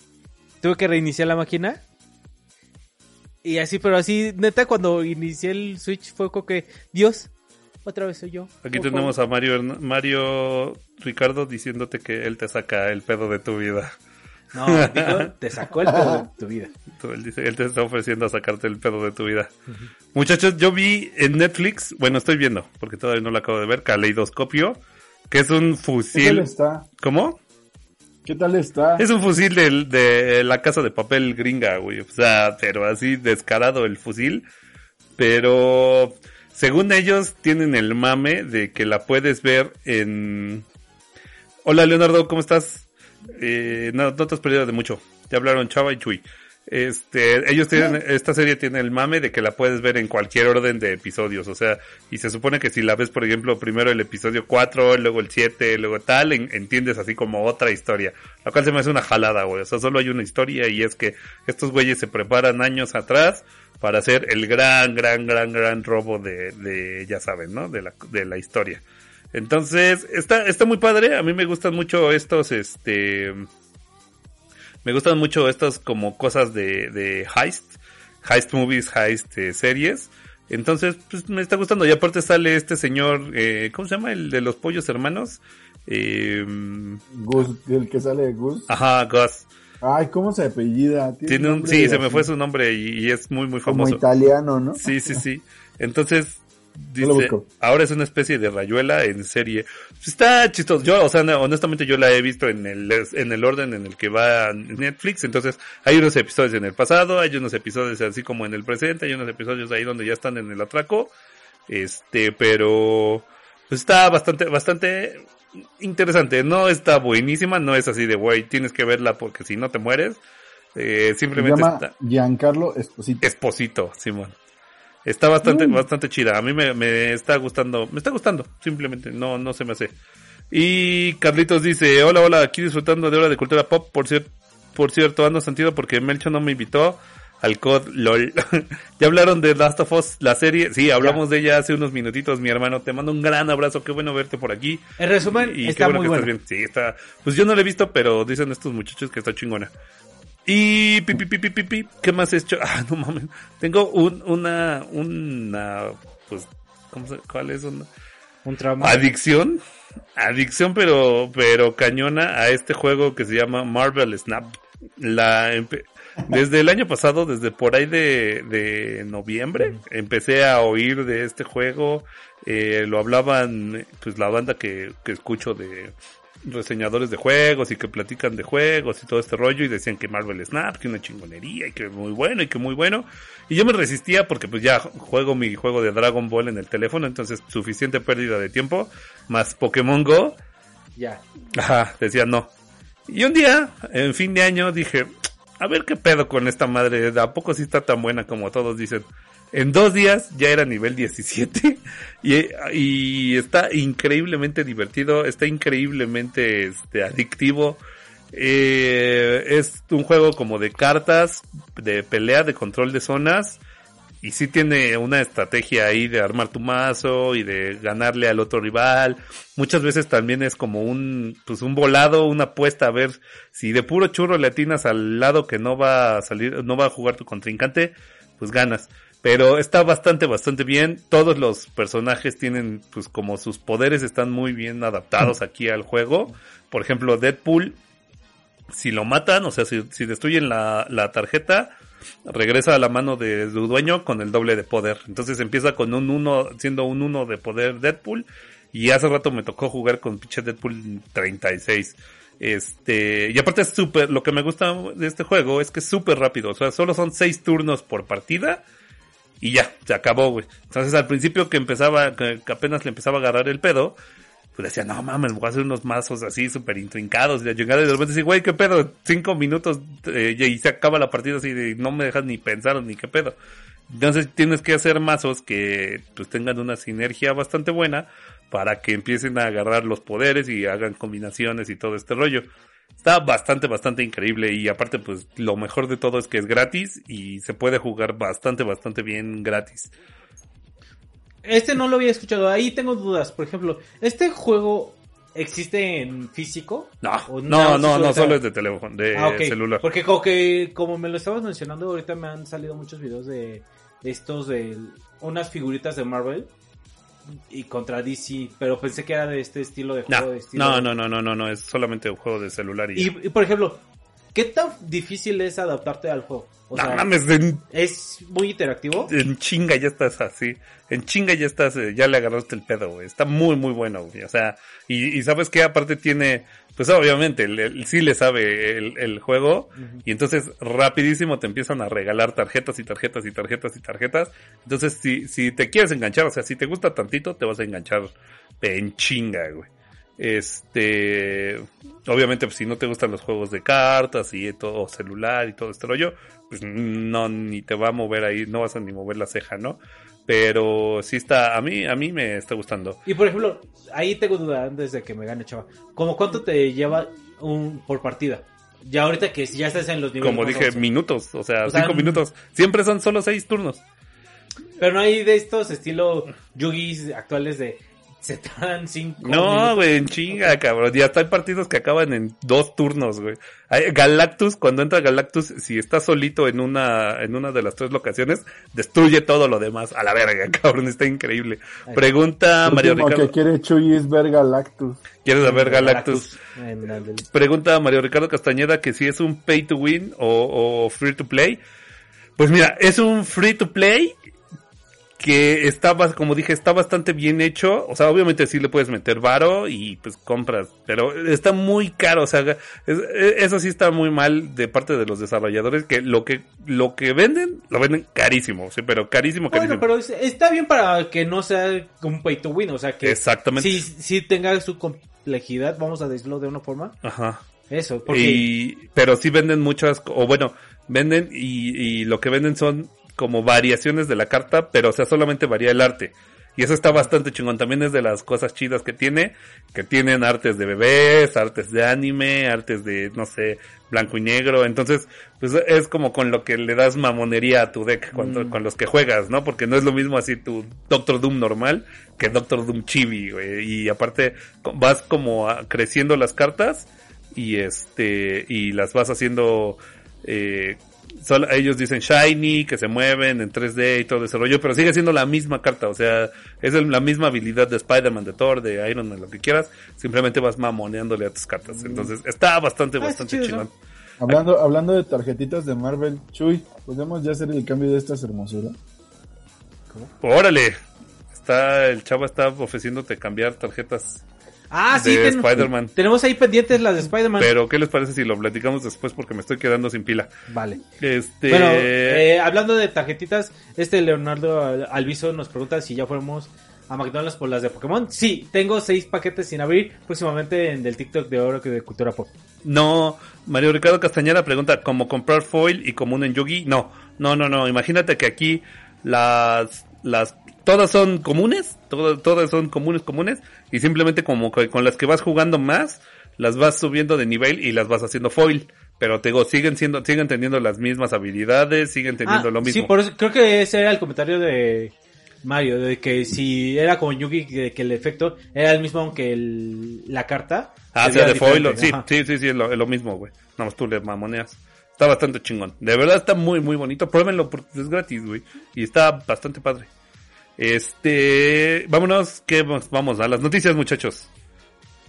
Tuve que reiniciar la máquina. Y así, pero así, neta, cuando inicié el Switch fue como que, Dios, otra vez soy yo. Aquí tenemos favor. a Mario, Mario Ricardo diciéndote que él te saca el pedo de tu vida. No, te sacó el pedo de tu vida. Él, dice, él te está ofreciendo a sacarte el pedo de tu vida. Muchachos, yo vi en Netflix, bueno, estoy viendo, porque todavía no lo acabo de ver, Caleidoscopio, que es un ¿Qué tal fusil. ¿Cómo? ¿Qué tal está? Es un fusil de, la casa de papel gringa, güey. O sea, pero así descarado el fusil. Pero según ellos tienen el mame de que la puedes ver en... Hola Leonardo, ¿cómo estás? Eh, no, no te has perdido de mucho. Te hablaron Chava y Chuy. Este, ellos tienen, esta serie tiene el mame de que la puedes ver en cualquier orden de episodios, o sea, y se supone que si la ves, por ejemplo, primero el episodio 4, luego el 7, luego tal, en- entiendes así como otra historia, lo cual se me hace una jalada, güey, o sea, solo hay una historia y es que estos güeyes se preparan años atrás para hacer el gran, gran, gran, gran robo de, de ya saben, ¿no? De la, de la historia. Entonces, está, está muy padre, a mí me gustan mucho estos, este, me gustan mucho estas como cosas de, de heist, heist movies, heist eh, series. Entonces, pues me está gustando. Y aparte sale este señor, eh, ¿cómo se llama? El de los pollos hermanos. Eh, Gus, el que sale de Gus. ajá, Gus. Ay, ¿cómo se apellida? Tiene un, sí, se me fue su nombre y, y es muy, muy Como famoso. italiano, ¿no? Sí, sí, sí. Entonces, dice, ahora es una especie de rayuela en serie. Está chistoso. Yo, o sea, honestamente yo la he visto en el, en el orden en el que va Netflix. Entonces, hay unos episodios en el pasado, hay unos episodios así como en el presente, hay unos episodios ahí donde ya están en el atraco. Este, pero, pues está bastante, bastante interesante. No está buenísima, no es así de, güey, tienes que verla porque si no te mueres. Eh, Se simplemente llama está. Giancarlo Esposito. Esposito, Simón. Está bastante, Mm. bastante chida. A mí me, me está gustando, me está gustando, simplemente, no, no se me hace. Y Carlitos dice, hola, hola, aquí disfrutando de hora de cultura pop, por cierto, por cierto, ando sentido porque Melcho no me invitó al COD LOL. ¿Ya hablaron de Last of Us, la serie? Sí, hablamos de ella hace unos minutitos, mi hermano. Te mando un gran abrazo, qué bueno verte por aquí. En resumen, Y está qué bueno muy que bueno. estás bien. Sí, está. Pues yo no la he visto, pero dicen estos muchachos que está chingona. Y pi, pi, pi, pi, pi, pi, ¿qué más he hecho? Ah, no mames. Tengo un, una, una, pues, ¿cómo se, cuál es? Una, Un trauma. adicción. Adicción, pero, pero cañona a este juego que se llama Marvel Snap. La, desde el año pasado, desde por ahí de, de noviembre, empecé a oír de este juego. Eh, lo hablaban, pues la banda que, que escucho de reseñadores de juegos y que platican de juegos y todo este rollo y decían que Marvel Snap, que una chingonería y que muy bueno y que muy bueno. Y yo me resistía porque pues ya juego mi juego de Dragon Ball en el teléfono, entonces suficiente pérdida de tiempo, más Pokémon Go. Ya. Ajá, decía no. Y un día, en fin de año, dije, a ver qué pedo con esta madre, ¿a poco sí está tan buena como todos dicen? En dos días ya era nivel 17 y, está increíblemente divertido, está increíblemente este, adictivo. Eh, es un juego como de cartas, de pelea, de control de zonas. Y sí tiene una estrategia ahí de armar tu mazo y de ganarle al otro rival. Muchas veces también es como un, pues un volado, una apuesta a ver si de puro churro le atinas al lado que no va a salir, no va a jugar tu contrincante, pues ganas. Pero está bastante, bastante bien. Todos los personajes tienen, pues como sus poderes están muy bien adaptados aquí al juego. Por ejemplo, Deadpool, si lo matan, o sea, si, si destruyen la, la tarjeta, regresa a la mano de su dueño con el doble de poder. Entonces empieza con un 1, siendo un 1 de poder Deadpool. Y hace rato me tocó jugar con pinche Deadpool 36. Este, y aparte es súper, lo que me gusta de este juego es que es súper rápido. O sea, solo son 6 turnos por partida. Y ya, se acabó, güey. Entonces al principio que empezaba, que, apenas le empezaba a agarrar el pedo, pues decía, no mames, voy a hacer unos mazos así súper intrincados. Y la chingada, y de repente decía, güey, qué pedo, cinco minutos eh, y se acaba la partida así de no me dejas ni pensar ni qué pedo. Entonces tienes que hacer mazos que pues tengan una sinergia bastante buena para que empiecen a agarrar los poderes y hagan combinaciones y todo este rollo. Está bastante, bastante increíble y aparte pues lo mejor de todo es que es gratis y se puede jugar bastante, bastante bien gratis. Este no lo había escuchado. Ahí tengo dudas. Por ejemplo, ¿este juego existe en físico? No, ¿O no, no, no, solo es de teléfono, de Ah, celular. Porque como que, como me lo estabas mencionando, ahorita me han salido muchos videos de estos de unas figuritas de Marvel y contra DC, pero pensé que era de este estilo de No, juego. de estilo no, no, no, no, no, no, es solamente un juego de celular y... Y, y, por ejemplo, ¿qué tan difícil es adaptarte al juego? O no sea, mames, en, es muy interactivo. en chinga ya estás así. En chinga ya estás, eh, ya le agarraste el pedo, güey. Está muy, muy bueno, güey. O sea, y, y sabes que aparte tiene, pues obviamente, el, el- sí le sabe el, el juego. Y entonces rapidísimo te empiezan a regalar tarjetas y tarjetas y tarjetas y tarjetas. Entonces, si, si te quieres enganchar, o sea, si te gusta tantito, te vas a enganchar en chinga, güey. Este, obviamente, pues si no te gustan los juegos de cartas y todo celular y todo este rollo, pues no, ni te va a mover ahí, no vas a ni mover la ceja, ¿no? Pero sí está, a mí, a mí me está gustando. Y por ejemplo, ahí tengo duda antes de que me gane, chava. ¿Cómo cuánto te lleva un por partida? Ya ahorita que ya estás en los niveles. Como dije, minutos, o sea, O sea, cinco mm. minutos. Siempre son solo seis turnos. Pero no hay de estos estilo Yugis actuales de se tardan cinco No, güey, en chinga, cabrón. Y hasta hay partidos que acaban en dos turnos, güey. Galactus, cuando entra Galactus, si está solito en una, en una de las tres locaciones, destruye todo lo demás. A la verga, cabrón, está increíble. Pregunta Mario Ricardo. que quiere Chuy es ver Galactus. ¿Quieres saber Galactus? Pregunta Mario Ricardo Castañeda que si es un pay to win o, o free to play. Pues mira, es un free to play que está, como dije, está bastante bien hecho. O sea, obviamente sí le puedes meter varo y pues compras, pero está muy caro. O sea, es- eso sí está muy mal de parte de los desarrolladores que lo que lo que venden lo venden carísimo, sí, pero carísimo, carísimo. Bueno, pero es- está bien para que no sea un pay to win, o sea que Exactamente. sí, sí tenga su complejidad, vamos a decirlo de una forma. Ajá. Eso, porque Y, pero sí venden muchas, o bueno, venden y, y lo que venden son como variaciones de la carta, pero o sea, solamente varía el arte. Y eso está bastante chingón. También es de las cosas chidas que tiene, que tienen artes de bebés, artes de anime, artes de, no sé, blanco y negro. Entonces, pues es como con lo que le das mamonería a tu deck cuando, con los que juegas, ¿no? Porque no es lo mismo así tu Doctor Doom normal que Doctor Doom Chibi, güey. Y aparte, vas como a- creciendo las cartas y este y las vas haciendo eh, ellos dicen shiny que se mueven en 3D y todo ese rollo pero sigue siendo la misma carta o sea es el- la misma habilidad de Spider-Man de Thor de Iron Man lo que quieras simplemente vas mamoneándole a tus cartas. Entonces está bastante Ah, bastante chido chingón. Hablando, hablando de tarjetitas de Marvel, Chuy, ¿podemos ya hacer el cambio de estas hermosuras? órale está el chavo está ofreciéndote cambiar tarjetas Ah, sí, ten- Spider-Man tenemos ahí pendientes las de Spider-Man. pero qué les parece si lo platicamos después porque me estoy quedando sin pila Vale. este Bueno, eh, hablando de tarjetitas, este Leonardo Al- Alviso nos pregunta si ya fuéramos a McDonald's por las de Pokémon. Sí, tengo seis paquetes sin abrir, próximamente en el TikTok de Oro que de Cultura Pop. No, Mario Ricardo Castañeda pregunta, ¿cómo comprar foil y común en Yugi? No, no, no, no, imagínate que aquí las, las, todas son comunes, todas, todas son comunes, comunes, y simplemente como que con las que vas jugando más, las vas subiendo de nivel y las vas haciendo foil. Pero te digo, siguen siendo, siguen teniendo las mismas habilidades, siguen teniendo Ah, lo mismo. Sí, por eso creo que ese era el comentario de Mario, de que si era como Yugi, que, que el efecto era el mismo aunque el- la carta. Ah, se sea de foil, sí, sí, sí, sí, es lo, es lo mismo, güey. Nada más tú le mamoneas. Está bastante chingón. De verdad está muy, muy bonito. Pruébenlo porque es gratis, güey. Y está bastante padre. Este, vámonos, que vamos, a las noticias, muchachos.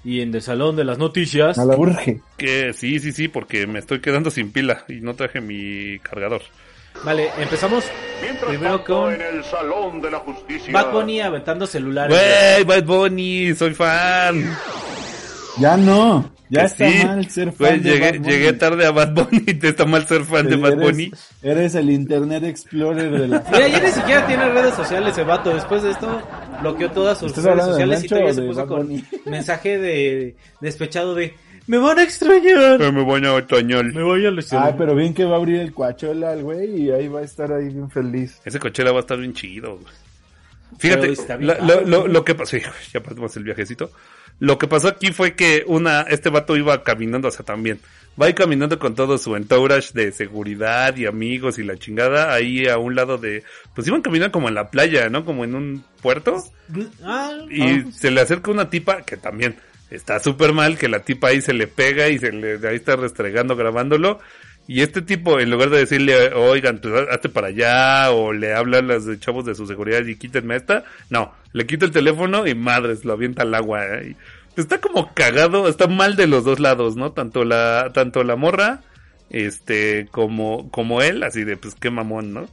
Y en el salón de las noticias. A la urge. Que sí, sí, sí, porque me estoy quedando sin pila y no traje mi cargador. Vale, empezamos Mientras primero tanto, con en el Salón de la Justicia. Bad Bunny aventando celulares. Güey, Bad Bunny, soy fan. Ya no. Ya Que está sí. mal ser fan de llegué, Bad Bunny. llegué tarde a Bad Bunny. Te está mal ser fan de Eres- Bad Bunny. Eres el Internet Explorer de la... Mira, ya ni siquiera tiene redes sociales el vato. Después de esto, bloqueó todas sus ¿Estás redes sociales y todavía se puso Bad con Bunny? mensaje de despechado de me van a extrañar. Eh, Me voy a otoñol. Me voy a los Ay, pero bien que va a abrir el cuachola al güey y ahí va a estar ahí bien feliz. Ese cochera va a estar bien chido, güey. Fíjate, Pero la- lo, lo- lo que pasó, sí, ya partimos el viajecito. Lo que pasó aquí fue que una, este vato iba caminando, o sea, también, va a ir caminando con todo su entourage de seguridad y amigos y la chingada, ahí a un lado de, pues iban caminando como en la playa, ¿no? Como en un puerto. Ah, Y ah. se le acerca una tipa que también está súper mal, que la tipa ahí se le pega y se le ahí está restregando grabándolo. Y este tipo, en lugar de decirle, oigan, hazte para allá, o le habla a los chavos de su seguridad y quítenme esta, no, le quita el teléfono y madres, lo avienta al agua. ¿eh? Está como cagado, está mal de los dos lados, ¿no? Tanto la, tanto la morra, este, como, como él, así de, pues qué mamón, ¿no?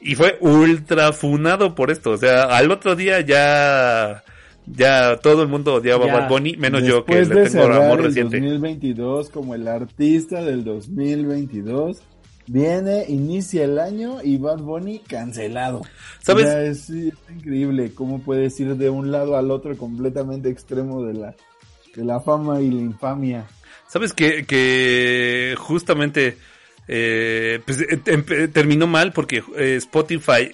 Y fue ultra funado por esto, o sea, al otro día ya, ya todo el mundo odiaba a Ya. Bad Bunny, menos yo que le tengo amor el reciente. 2022 como el artista del 2022, viene, inicia el año y Bad Bunny cancelado. ¿Sabes? Es, es increíble cómo puedes ir de un lado al otro completamente extremo de la, de la fama y la infamia. ¿Sabes que, que justamente eh, pues, eh, em- terminó mal porque eh, Spotify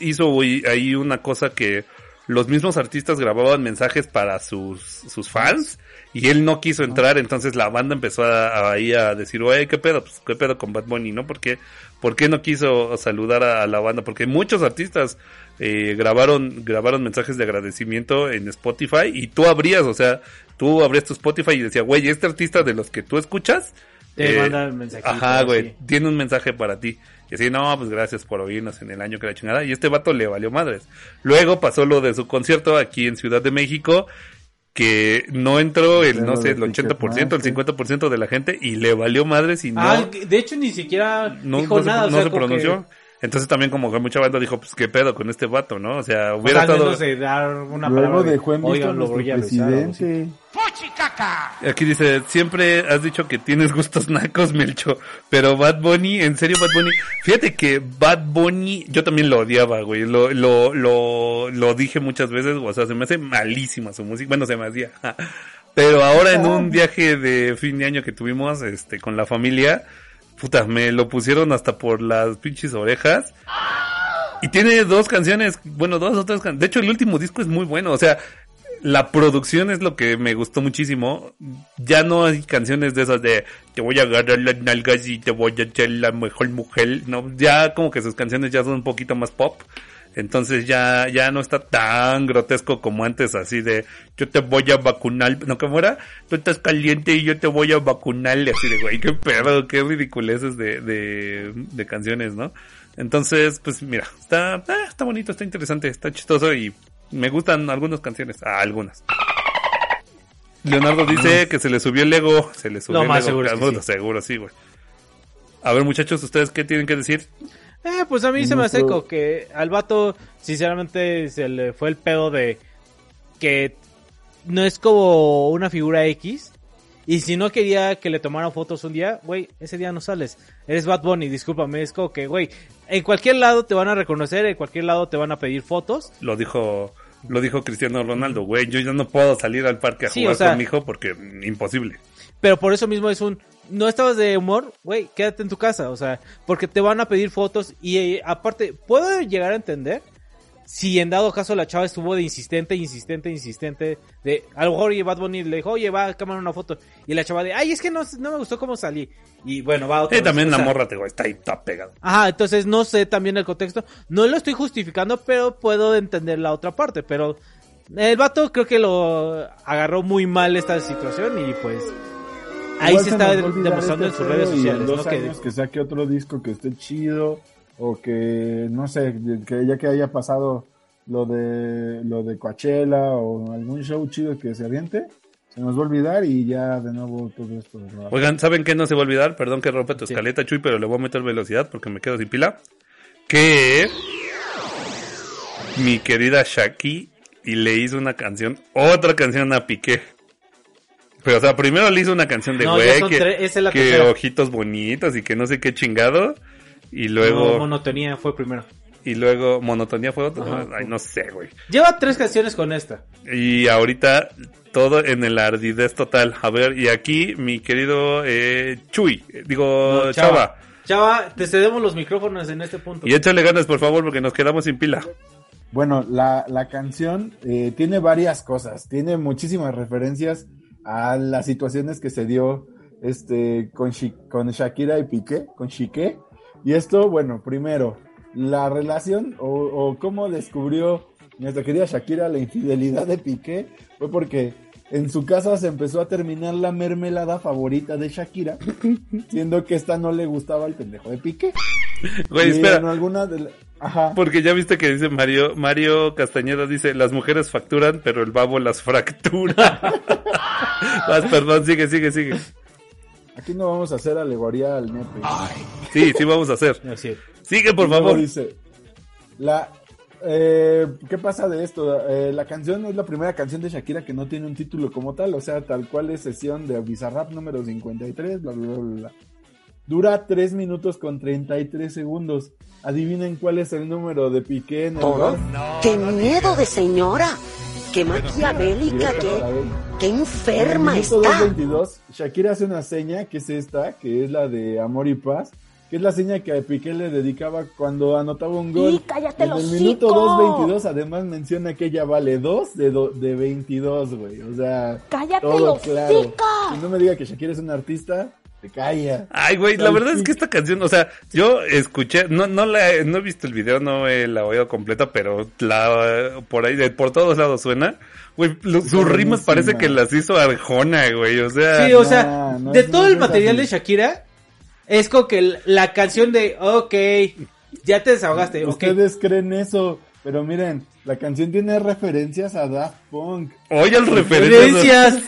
hizo ahí una cosa que los mismos artistas grababan mensajes para sus, sus fans y él no quiso entrar, entonces la banda empezó a, ahí a decir, oye, ¿qué pedo? Pues, ¿qué pedo con Bad Bunny, no? Porque, ¿Por qué no quiso saludar a, a la banda? Porque muchos artistas eh, grabaron, grabaron mensajes de agradecimiento en Spotify y tú abrías, o sea, tú abrías tu Spotify y decía, güey, este artista de los que tú escuchas, Te eh, manda el. Ajá, güey, tiene un mensaje para ti. Y así, no, pues gracias por oírnos en el año que la chingada. Y este vato le valió madres. Luego pasó lo de su concierto aquí en Ciudad de México, que no entró el, no sé, el de 80%, el 50% de la gente y le valió madres y no, Ah, de hecho ni siquiera no, dijo no se, nada. o no sea, se pronunció. Entonces también como que mucha banda dijo, pues qué pedo con este vato, ¿no? O sea, o hubiera sea, al estado... de dar una Luego dejó en visto a presidente. Aquí dice, siempre has dicho que tienes gustos nacos, Melcho, pero Bad Bunny, en serio Bad Bunny, fíjate que Bad Bunny, yo también lo odiaba, güey, lo, lo, lo, lo dije muchas veces, o sea, se me hace malísima su música, bueno, se me hacía, pero ahora en un viaje de fin de año que tuvimos, este, con la familia, puta, me lo pusieron hasta por las pinches orejas, y tiene dos canciones, bueno, dos o tres canciones. De hecho, el último disco es muy bueno. O sea, la producción es lo que me gustó muchísimo. Ya no hay canciones de esas de te voy a agarrar las nalgas y te voy a hacer la mejor mujer. No, ya como que sus canciones ya son un poquito más pop. Entonces ya, ya no está tan grotesco como antes, así de yo te voy a vacunar, no como era, tú estás caliente y yo te voy a vacunar, así de güey, qué pedo, qué ridiculeces de, de, de canciones, ¿no? Entonces, pues mira, está, ah, está bonito, está interesante, está chistoso y me gustan algunas canciones, ah, algunas. Leonardo dice que se le subió el ego, se le subió el más ego, seguro que sí. seguro sí, güey. A ver, muchachos, ¿ustedes qué tienen que decir? Eh, pues a mí se me hace que al vato, sinceramente, se le fue el pedo de que no es como una figura X. Y si no quería que le tomaran fotos un día, güey, ese día no sales. Eres Bad Bunny, discúlpame, es como que, güey, en cualquier lado te van a reconocer, en cualquier lado te van a pedir fotos. Lo dijo, lo dijo Cristiano Ronaldo, güey, yo ya no puedo salir al parque a Sí, jugar o sea- con mi hijo porque imposible. Pero por eso mismo es un, no estabas de humor, güey, quédate en tu casa, o sea, porque te van a pedir fotos y eh, aparte, puedo llegar a entender si en dado caso la chava estuvo de insistente, insistente, insistente, de, a lo mejor oye, Bad Bunny le dijo, oye, va, cámara una foto, y la chava de, ay, es que no, no me gustó cómo salí, y bueno, va otra Eh, vez, también o la sea, morra te está ahí, está pegado. Ajá, entonces no sé también el contexto, no lo estoy justificando, pero puedo entender la otra parte, pero el vato creo que lo agarró muy mal esta situación y pues... Ahí Igual se está demostrando en este sus redes sociales, en ¿no? dos años que saque otro disco que esté chido o que no sé, que ya que haya pasado lo de lo de Coachella o algún show chido que se aviente, se nos va a olvidar y ya de nuevo todo esto. va- Oigan, ¿saben qué no se va a olvidar? Perdón que rompa tu Sí. escaleta, Chuy, pero le voy a meter velocidad porque me quedo sin pila. Que mi querida Shaki y le hizo una canción, otra canción a Piqué. Pero, o sea, primero le hizo una canción de No, güey, que, tres, esa es la que ojitos bonitos y que no sé qué chingado. Y No, luego, monotonía fue primero. y luego monotonía fue otro. Ajá. Ay, no sé, güey. Lleva tres canciones con esta. Y ahorita todo en el ardidez total. A ver, y aquí mi querido eh, Chuy, digo No, Chava. Chava, te cedemos los micrófonos en este punto. Y échale ganas, por favor, porque nos quedamos sin pila. Bueno, la, la canción eh, tiene varias cosas, tiene muchísimas referencias a las situaciones que se dio este con, con Shakira y Piqué, con Chiqué. Y esto, bueno, primero, la relación o, o cómo descubrió nuestra querida Shakira la infidelidad de Piqué fue porque en su casa se empezó a terminar la mermelada favorita de Shakira, siendo que esta no le gustaba al pendejo de Piqué. Güey, Y espera. en alguna de la- Ajá. Porque ya viste que dice Mario, Mario Castañeda dice, las mujeres facturan, pero el babo las fractura. Vas, perdón, sigue, sigue, sigue. Aquí no vamos a hacer alegoría al nepe. Sí, sí vamos a hacer. Así es. Sigue, por favor. dice, la, eh, ¿qué pasa de esto? Eh, la canción es la primera canción de Shakira que no tiene un título como tal, o sea, tal cual es sesión de Bizarrap número 53, bla, bla, bla, bla, bla. Dura 3 minutos con 33 segundos. Adivinen cuál es el número de Piqué en el ¿Todo? ¡Qué miedo de señora! ¡Qué maquiavélica! ¡Qué, qué En el enferma está! 2.22, Shakira hace una seña, que es esta, que es la de Amor y Paz, que es la seña que a Piqué le dedicaba cuando anotaba un gol. ¡Y cállate en el el minuto hocico! 2.22 además menciona que ella vale 2 de, do- de 22, güey. O sea, ¡Cállate todo el claro. Y no me diga que Shakira es una artista, te calla. Ay, güey, la verdad es que esta canción, o sea, yo escuché, no, no la, he- no he visto el video, no he la oído completa, pero la, por ahí, de, por todos lados suena. Güey, lo- sus rimas parece que las hizo Arjona, güey, o sea. Sí, o no, sea, no de todo no el material de Shakira, es como que la canción de, ok, ya te desahogaste, ok. Ustedes creen eso, pero miren, la canción tiene referencias a Daft Punk. Oye. Referencias.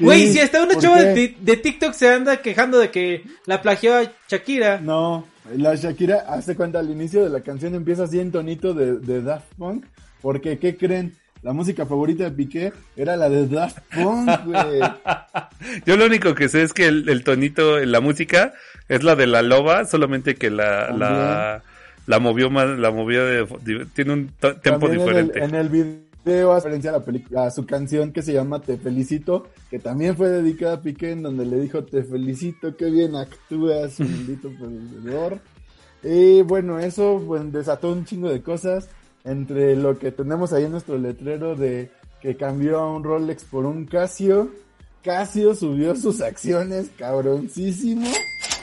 Güey, si hasta una ¿por chava de, de TikTok se anda quejando de que la plagió a Shakira. No, la Shakira hace cuenta al inicio de la canción empieza así en tonito de, de Daft Punk, porque ¿qué creen? La música favorita de Piqué era la de Daft Punk, güey. Yo lo único que sé es que el, el tonito, la música, es la de la loba, solamente que la, la, la movió más, la movió de, de- tiene un tempo También en el, diferente. en el video hace referencia a, la peli- a su canción que se llama Te Felicito, que también fue dedicada a Piqué, en donde le dijo Te felicito, qué bien actúas, bendito perdedor. Y bueno, eso pues, desató un chingo de cosas, entre lo que tenemos ahí en nuestro letrero de que cambió a un Rolex por un Casio. Casio subió sus acciones, cabroncísimo.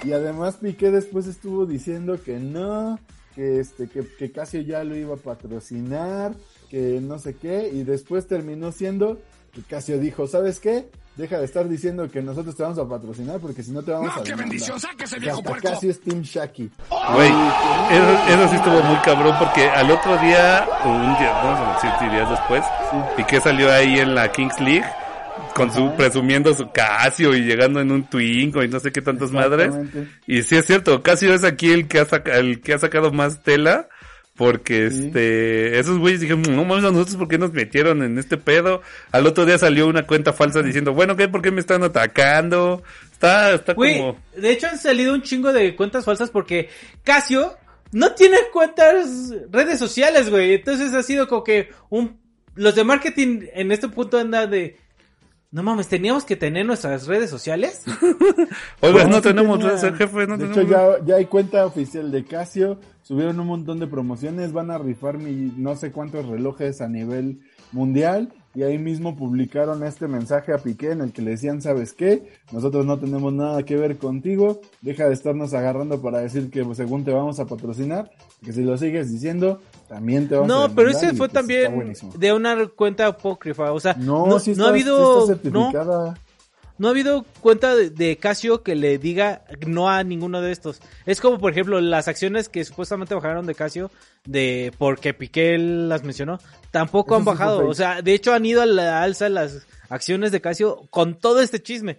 Y además Piqué después estuvo diciendo que no, que este, que, que Casio ya lo iba a patrocinar, que no sé qué, y después terminó siendo que Casio dijo, ¿sabes qué? Deja de estar diciendo que nosotros te vamos a patrocinar porque si no te vamos a qué demandar". bendición, sáquese, viejo hasta puerco. Casio es Team Shaki. Güey, eso, eso sí estuvo muy cabrón porque al otro día, o un día, vamos a decir días después, Piqué salió ahí en la Kings League con su, presumiendo su Casio y llegando en un Twingo y no sé qué tantas madres. Y sí es cierto, Casio es aquí el que ha, saca- el que ha sacado más tela. Porque Sí. este, esos güeyes dijeron, no mames, a nosotros por qué nos metieron en este pedo. Al otro día salió una cuenta falsa diciendo, bueno, ¿qué? ¿Por qué me están atacando? Está, está Güey, como, de hecho han salido un chingo de cuentas falsas porque Casio no tiene cuentas redes sociales, güey. Entonces ha sido como que un los de marketing en este punto andan de no mames, teníamos que tener nuestras redes sociales. oiga, no tenemos redes, jefe, no de tenemos. hecho, ya, ya hay cuenta oficial de Casio. Subieron un montón de promociones. Van a rifar mi no sé cuántos relojes a nivel mundial. Y ahí mismo publicaron este mensaje a Piqué en el que le decían, ¿sabes qué? Nosotros no tenemos nada que ver contigo. Deja de estarnos agarrando para decir que pues, según te vamos a patrocinar. Que si lo sigues diciendo, también te vamos a No, pero demandar", ese fue también de una cuenta apócrifa, o sea, No, no, ha habido está no, certificada. no ha habido cuenta de, de Casio que le diga no a ninguno de estos. Es como, por ejemplo, las acciones que supuestamente bajaron de Casio de porque Piqué las mencionó, tampoco Eso han bajado. O sea, de hecho han ido a la alza las acciones de Casio con todo este chisme.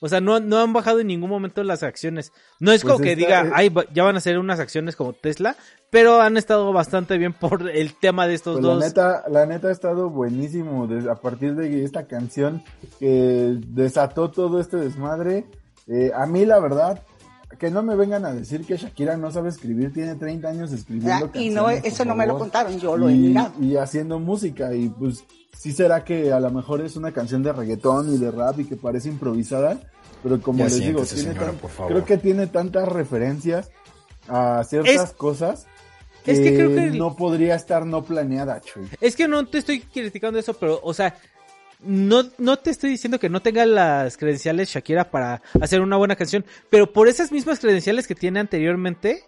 O sea, no, no han bajado en ningún momento las acciones. No es Pues como que está- diga, eh, ay, ya van a ser unas acciones como Tesla, pero han estado bastante bien por el tema de estos Pues la dos. neta, la neta ha estado buenísimo desde, a partir de esta canción que desató todo este desmadre. Eh, a mí la verdad, que no me vengan a decir que Shakira no sabe escribir, tiene 30 años escribiendo Ah, y no, eso no me lo contaron, yo lo he mirado. y haciendo música y pues sí será que a lo mejor es una canción de reggaetón y de rap y que parece improvisada, pero como Ya les digo, tiene señora, tan- creo que tiene tantas referencias a ciertas Es- cosas que, es que creo que el- no podría estar no planeada, Chuy. Es que no te estoy criticando eso, pero, o sea, no, no te estoy diciendo que no tenga las credenciales Shakira para hacer una buena canción, pero por esas mismas credenciales que tiene anteriormente,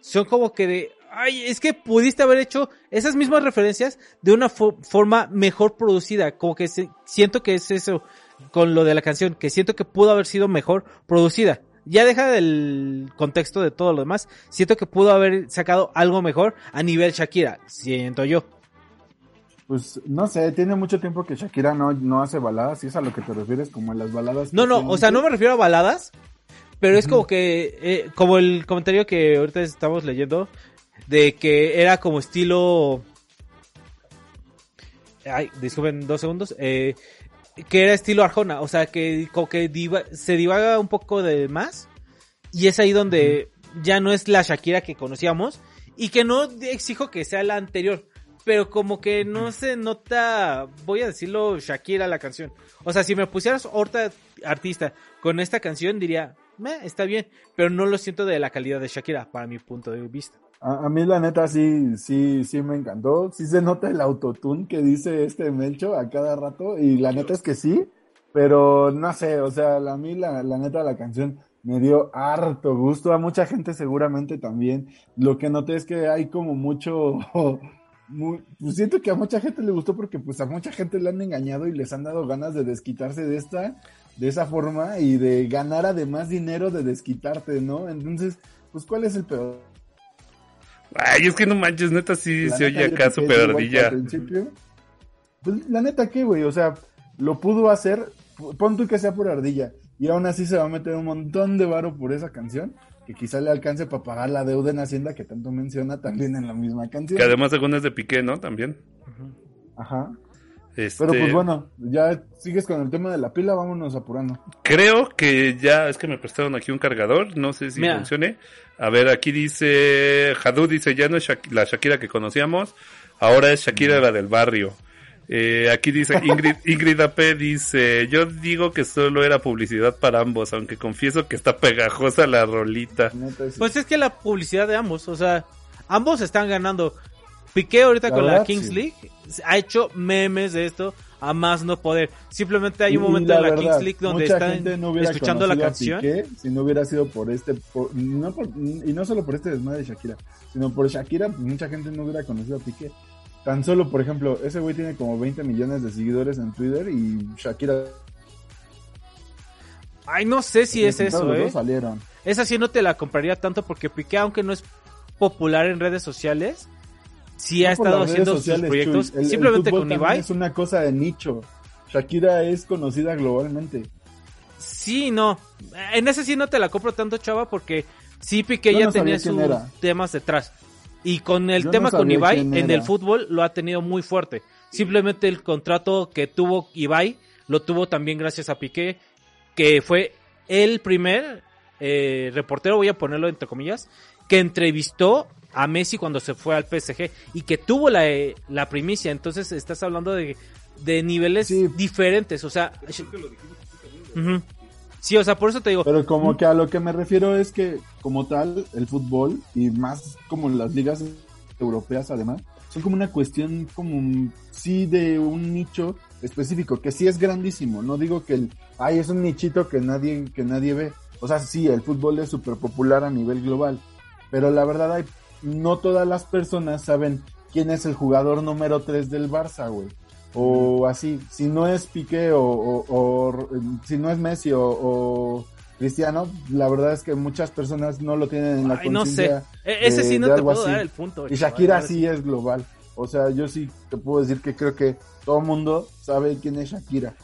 son como que de, Ay, es que pudiste haber hecho esas mismas referencias de una fo- forma mejor producida. Como que se- siento que es eso con lo de la canción, que siento que pudo haber sido mejor producida. Ya deja del contexto de todo lo demás. Siento que pudo haber sacado algo mejor a nivel Shakira, siento yo. Pues no sé, tiene mucho tiempo que Shakira no, no hace baladas, si es a lo que te refieres, como en las baladas. No, no, o sea, no me refiero a baladas, pero es como que, eh, como el comentario que ahorita estamos leyendo, de que era como estilo... Ay, disculpen dos segundos. Eh, que era estilo Arjona, o sea, que como que diva- se divaga un poco de más. Y es ahí donde ya no es la Shakira que conocíamos. Y que no exijo que sea la anterior. Pero como que no se nota, voy a decirlo, Shakira la canción. O sea, si me pusieras otra artista con esta canción, diría, "Meh, está bien. Pero no lo siento de la calidad de Shakira, para mi punto de vista. A, a mí la neta sí, sí, sí me encantó. Sí se nota el autotune que dice este Melcho a cada rato. Y la neta es que sí, pero no sé, o sea, a mí la, la neta la canción me dio harto gusto. A mucha gente seguramente también. Lo que noté es que hay como mucho... mu- pues siento que a mucha gente le gustó porque pues a mucha gente le han engañado y les han dado ganas de desquitarse de esta, de esa forma y de ganar además dinero de desquitarte, ¿no? Entonces, pues ¿cuál es el peor? Ay, es que no manches, neta, sí La se neta, oye acá super ardilla. Pues la neta que, güey, o sea, lo pudo hacer, pon tú que sea por ardilla, y aún así se va a meter un montón de varo por esa canción, que quizá le alcance para pagar la deuda en Hacienda que tanto menciona también en la misma canción. Que además según es de Piqué, ¿no? También. Ajá. Este, Pero pues bueno, ya sigues con el tema de la pila, vámonos apurando. Creo que ya es que me prestaron aquí un cargador, no sé si Mira. funcione. A ver, aquí dice, Jadu dice, ya no es Shak- la Shakira que conocíamos, ahora es Shakira la del barrio. Eh, aquí dice Ingrid, Ingrid AP dice, yo digo que solo era publicidad para ambos, aunque confieso que está pegajosa la rolita. Sí. Pues es que la publicidad de ambos, o sea, ambos están ganando. Piqué ahorita La con la Kings sí. League ha hecho memes de esto a más no poder. Simplemente hay un momento en la verdad, Kings League donde están no escuchando la canción. Piqué si no hubiera sido por este, por- no por- y no solo por este desmadre de Shakira, sino por Shakira, pues mucha gente no hubiera conocido a Piqué. Tan solo, por ejemplo, ese güey tiene como 20 millones de seguidores en Twitter y Shakira. Ay, no sé si es eso, eh. salieron. Esa sí no te la compraría tanto porque Piqué, aunque no es popular en redes sociales, sí ha estado haciendo sus proyectos Chuy. El- el simplemente con Ibai. Es una cosa de nicho. Shakira es conocida globalmente. Sí, no. En ese sí no te la compro tanto, chava, porque sí Piqué ya no tenía sus temas detrás. Y con el Yo no tema con Ibai, en el fútbol lo ha tenido muy fuerte. Simplemente el contrato que tuvo Ibai lo tuvo también gracias a Piqué, que fue el primer eh, reportero, voy a ponerlo entre comillas, que entrevistó a Messi cuando se fue al PSG y que tuvo la, eh, la primicia. Entonces estás hablando de, de niveles Sí. diferentes. O sea. Sí, o sea, por eso te digo. Pero como que a lo que me refiero es que, como tal, el fútbol y más como las ligas europeas además, son como una cuestión como, sí, de un nicho específico, que sí es grandísimo. No digo que el, ay, es un nichito que nadie, que nadie ve. O sea, sí, el fútbol es súper popular a nivel global. Pero la verdad hay, no todas las personas saben quién es el jugador número 3 del Barça, güey. O así, si no es Piqué o, o- o- si no es Messi o, o Cristiano, la verdad es que muchas personas no lo tienen en la Ay, no sé. E- Ese de- sí no te puedo así. dar el punto. Y Shakira sí es global. O sea, yo sí te puedo decir que creo que todo el mundo sabe quién es Shakira.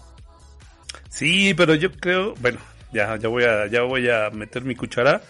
Sí, pero yo creo, bueno, ya, ya voy a, ya voy a meter mi cuchara.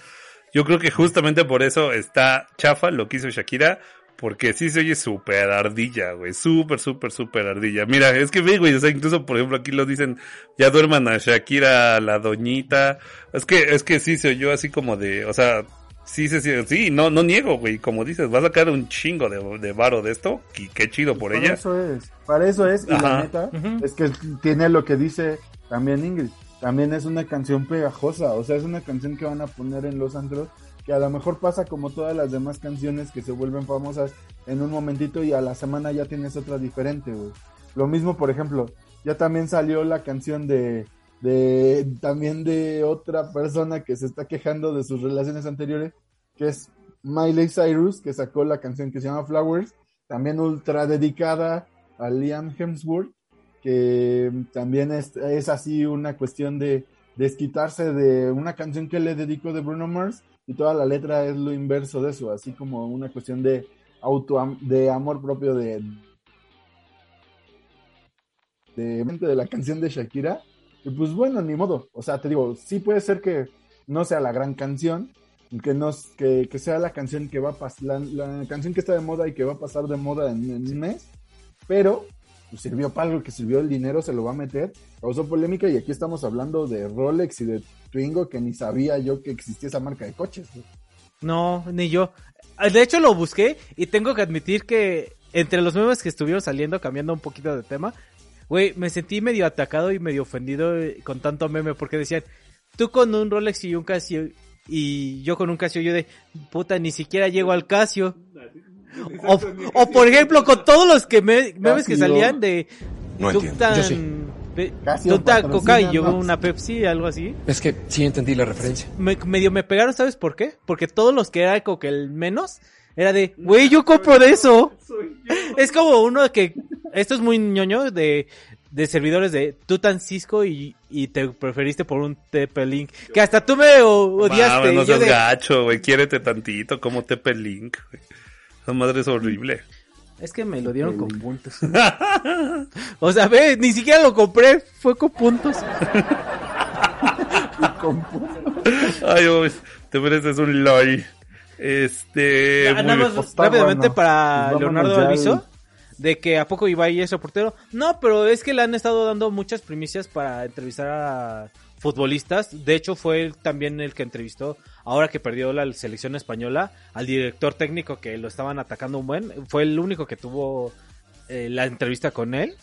Yo creo que justamente por eso está chafa lo que hizo Shakira, porque sí se oye súper ardilla, güey, súper, súper, súper ardilla. Mira, es que ve, güey, o sea, incluso por ejemplo aquí lo dicen, ya duerman a Shakira, la doñita. Es que, es que sí se oyó así como de, o sea, sí se, sí, sí, no, no niego, güey, como dices, va a sacar un chingo de, de varo de esto, y qué chido por para ella. eso es. Para eso es. Y Ajá. la neta es que tiene lo que dice también Ingrid. También es una canción pegajosa. O sea, es una canción que van a poner en los antros. Que a lo mejor pasa como todas las demás canciones que se vuelven famosas en un momentito y a la semana ya tienes otra diferente, güey. Lo mismo, por ejemplo, ya también salió la canción de, de también de otra persona que se está quejando de sus relaciones anteriores, que es Miley Cyrus, que sacó la canción que se llama Flowers, también ultra dedicada a Liam Hemsworth, que también es, es así una cuestión de desquitarse de una canción que le dedicó de Bruno Mars y toda la letra es lo inverso de eso, así como una cuestión de auto de amor propio de de, de la canción de Shakira. Y pues bueno, ni modo. O sea, te digo, sí puede ser que no sea la gran canción, que, que, que sea la canción que va a pasar, la, canción que está de moda y que va a pasar de moda en, en un mes, pero sirvió para algo que sirvió el dinero, se lo va a meter, causó polémica y aquí estamos hablando de Rolex y de Twingo que ni sabía yo que existía esa marca de coches. güey. No, ni yo. De hecho lo busqué y tengo que admitir que entre los memes que estuvieron saliendo, cambiando un poquito de tema, güey, me sentí medio atacado y medio ofendido eh, con tanto meme porque decían, tú con un Rolex y un Casio y yo con un Casio, yo de, puta, ni siquiera llego al Casio. O, o por ejemplo, con todos los que me- memes que salían de No entiendo. Yo sí. Coca y yo una Pepsi, algo así. Es que sí entendí la referencia. Me, medio me pegaron, ¿sabes por qué? Porque todos los que era como que el menos era de, güey, yo compro de eso. Es como uno que, esto es muy ñoño de, de servidores de tú tan Cisco y, y te preferiste por un TP-Link. Que hasta tú me o- odiaste. Mames, no Yo seas de- gacho, güey. Quiérete tantito como Tepe Link, güey. Esa madre es horrible. es que me lo dieron con puntos. o sea, ve, ni siquiera lo compré, fue con puntos. Ay, güey, te mereces un LOL. Este. Ya, muy nada bien. más Está rápidamente bueno. para Pues vámonos Leonardo Alviso. De que a poco Ibai es reportero. No, pero es que le han estado dando muchas primicias para entrevistar a futbolistas. De hecho, fue él también el que entrevistó, ahora que perdió la selección española, al director técnico que lo estaban atacando un buen. Fue el único que tuvo eh, la entrevista con él.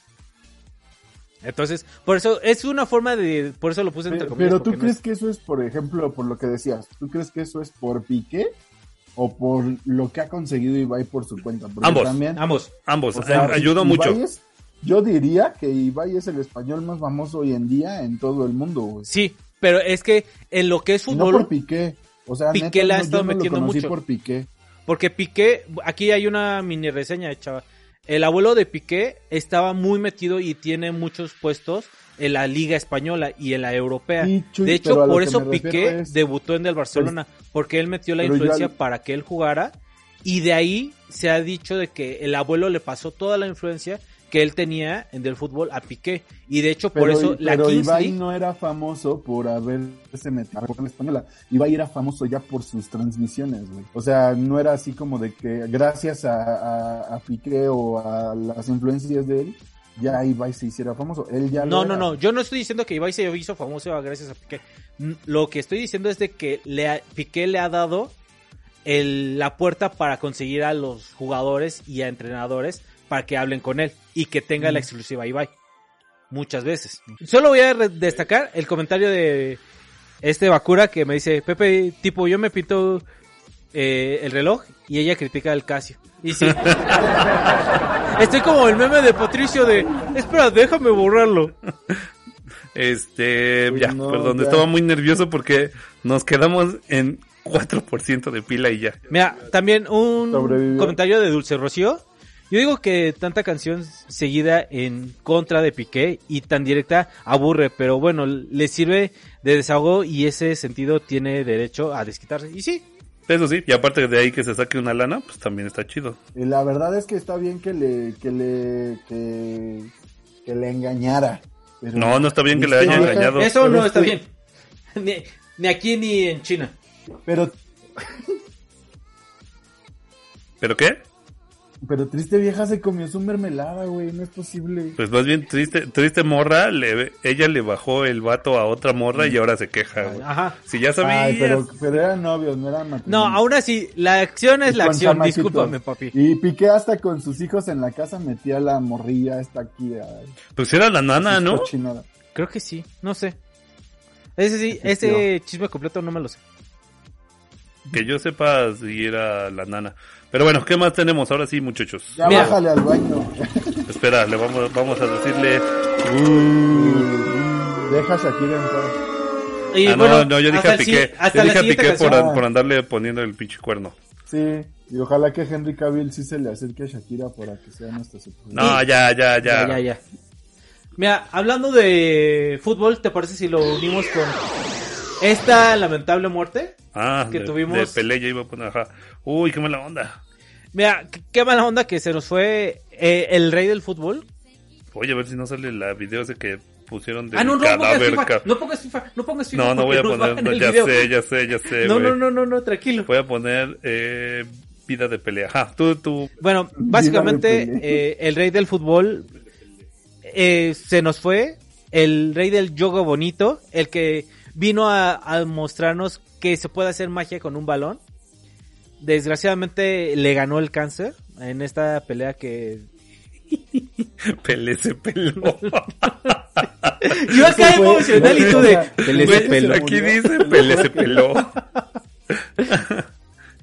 Entonces, por eso es una forma de. Por eso lo puse entre Pero, comillas. pero tú no crees es- que eso es, por ejemplo, por lo que decías, ¿tú crees que eso es por Piqué o por lo que ha conseguido Ibai por su cuenta? Porque Ambos. También, Ambos. Ambos, sea, ayuda Ibai mucho. es- yo diría que Ibai es el español más famoso hoy en día en todo el mundo, güey. Sí, pero es que en lo que es Y no fútbol. por Piqué. O sea, Piqué neta, le ha no, estado yo no metiendo lo mucho. por Piqué. Porque Piqué, aquí hay una mini reseña hecha. El abuelo de Piqué estaba muy metido y tiene muchos puestos en la liga española y en la europea. Sí, Chuy, de hecho, por eso Piqué es- debutó en el Barcelona, porque él metió la influencia al- para que él jugara y de ahí se ha dicho de que el abuelo le pasó toda la influencia que él tenía en del fútbol a Piqué y de hecho por eso la pero Kings Ibai no era famoso por haberse metido a la española. Ibai era famoso ya por sus transmisiones, güey. O sea, no era así como de que gracias a, a, a Piqué o a las influencias de él, ya Ibai se hiciera famoso. Él ya No, no, no. Yo no estoy diciendo que Ibai se hizo famoso gracias a Piqué. Mm, Lo que estoy diciendo es de que le ha- Piqué le ha dado el- la puerta para conseguir a los jugadores y a entrenadores para que hablen con él y que tenga Mm. la exclusiva a Ibai. Muchas veces. Solo voy a destacar el comentario de este Bakura que me dice, Pepe, tipo, yo me pinto eh, el reloj y ella critica el Casio. Y sí. Estoy como el meme de Patricio de, espera, déjame borrarlo. Este, Uy, ya, no, perdón, ya. estaba muy nervioso porque nos quedamos en 4% de pila y ya. Mira, también un Sobrevivió. comentario de Dulce Rocío. Yo digo que tanta canción seguida en contra de Piqué y tan directa aburre, pero bueno, le sirve de desahogo y ese sentido tiene derecho a desquitarse. Y sí, Eso sí, y aparte de ahí que se saque una lana, pues también está chido. Y la verdad es que está bien que le, que le, que, que le engañara. pero- No, no está bien que le haya engañado. eso no está bien. Ni, ni aquí ni en China. Pero, ¿Pero qué? Pero triste vieja se comió su mermelada, güey, no es posible. Pues más bien triste, triste morra, le, ella le bajó el vato a otra morra y ahora se queja. güey. Ajá. Si ya sabías. Ay, pero, pero eran novios, no eran No, matrimonios. aún así, la acción es Y la acción, discúlpame, papi. Y Piqué hasta con sus hijos en la casa metía la morrilla esta aquí. a- Pues era la nana, ¿no? cochinada. Creo que sí, no sé. Ese sí, ese chisme completo no me lo sé. Que yo sepa si era la nana. Pero bueno, ¿qué más tenemos? Ahora sí, muchachos. Ya Mira. bájale al baño. Espera, le vamos, vamos a decirle. Deja a Shakira en paz. Y Ah, bueno, no, no, yo dije a Piqué. Yo dije a Piqué por, por andarle poniendo el pinche cuerno. Sí, y ojalá que Henry Cavill sí se le acerque a Shakira para que sea nuestra. No, ya, ya, ya. Ya, ya, ya. Mira, hablando de fútbol, ¿te parece si lo unimos con esta lamentable muerte? Ah, que de, tuvimos- de Pelé ya iba a poner, ajá. Uy, qué mala onda. Mira, qué, qué mala onda que se nos fue eh, el rey del fútbol. Oye, a ver si no sale la video ese que pusieron de Ah, no, no pongas cadáver. FIFA, ca- no pongas FIFA, no pongas FIFA. No, no voy a poner, no, ya video. sé, ya sé, ya sé, No, no, no, no, no, tranquilo. Voy a poner eh, vida de pelea. Ajá, tú, tú. Bueno, básicamente eh, el rey del fútbol eh, se nos fue, el rey del yoga bonito, el que vino a, a mostrarnos que se puede hacer magia con un balón. Desgraciadamente le ganó el cáncer en esta pelea que Pelé se peló. yo acá emocional y tú de Pelé se Güey, peló. Aquí dice Pelé se peló. ya,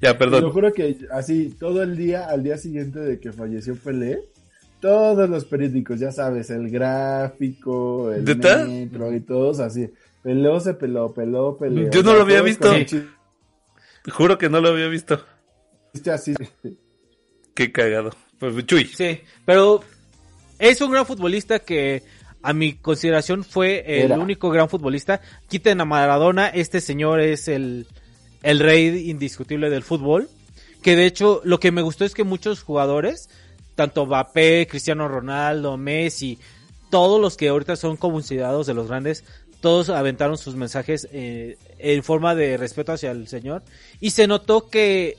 Te lo perdón. juro que así, todo el día, al día siguiente de que falleció Pelé, todos los periódicos, ya sabes, el gráfico, el metro y todos así. Peló se peló, peló, peló. Yo no lo había visto. Juro que no lo había visto. así. Qué cagado. Pues, Chuy. Sí, pero es un gran futbolista que a mi consideración fue el Era. único gran futbolista. Quiten a Maradona, este señor es el, el rey indiscutible del fútbol. Que de hecho lo que me gustó es que muchos jugadores, tanto Mbappé, Cristiano Ronaldo, Messi, todos los que ahorita son considerados de los grandes, todos aventaron sus mensajes eh, en forma de respeto hacia el señor. Y se notó que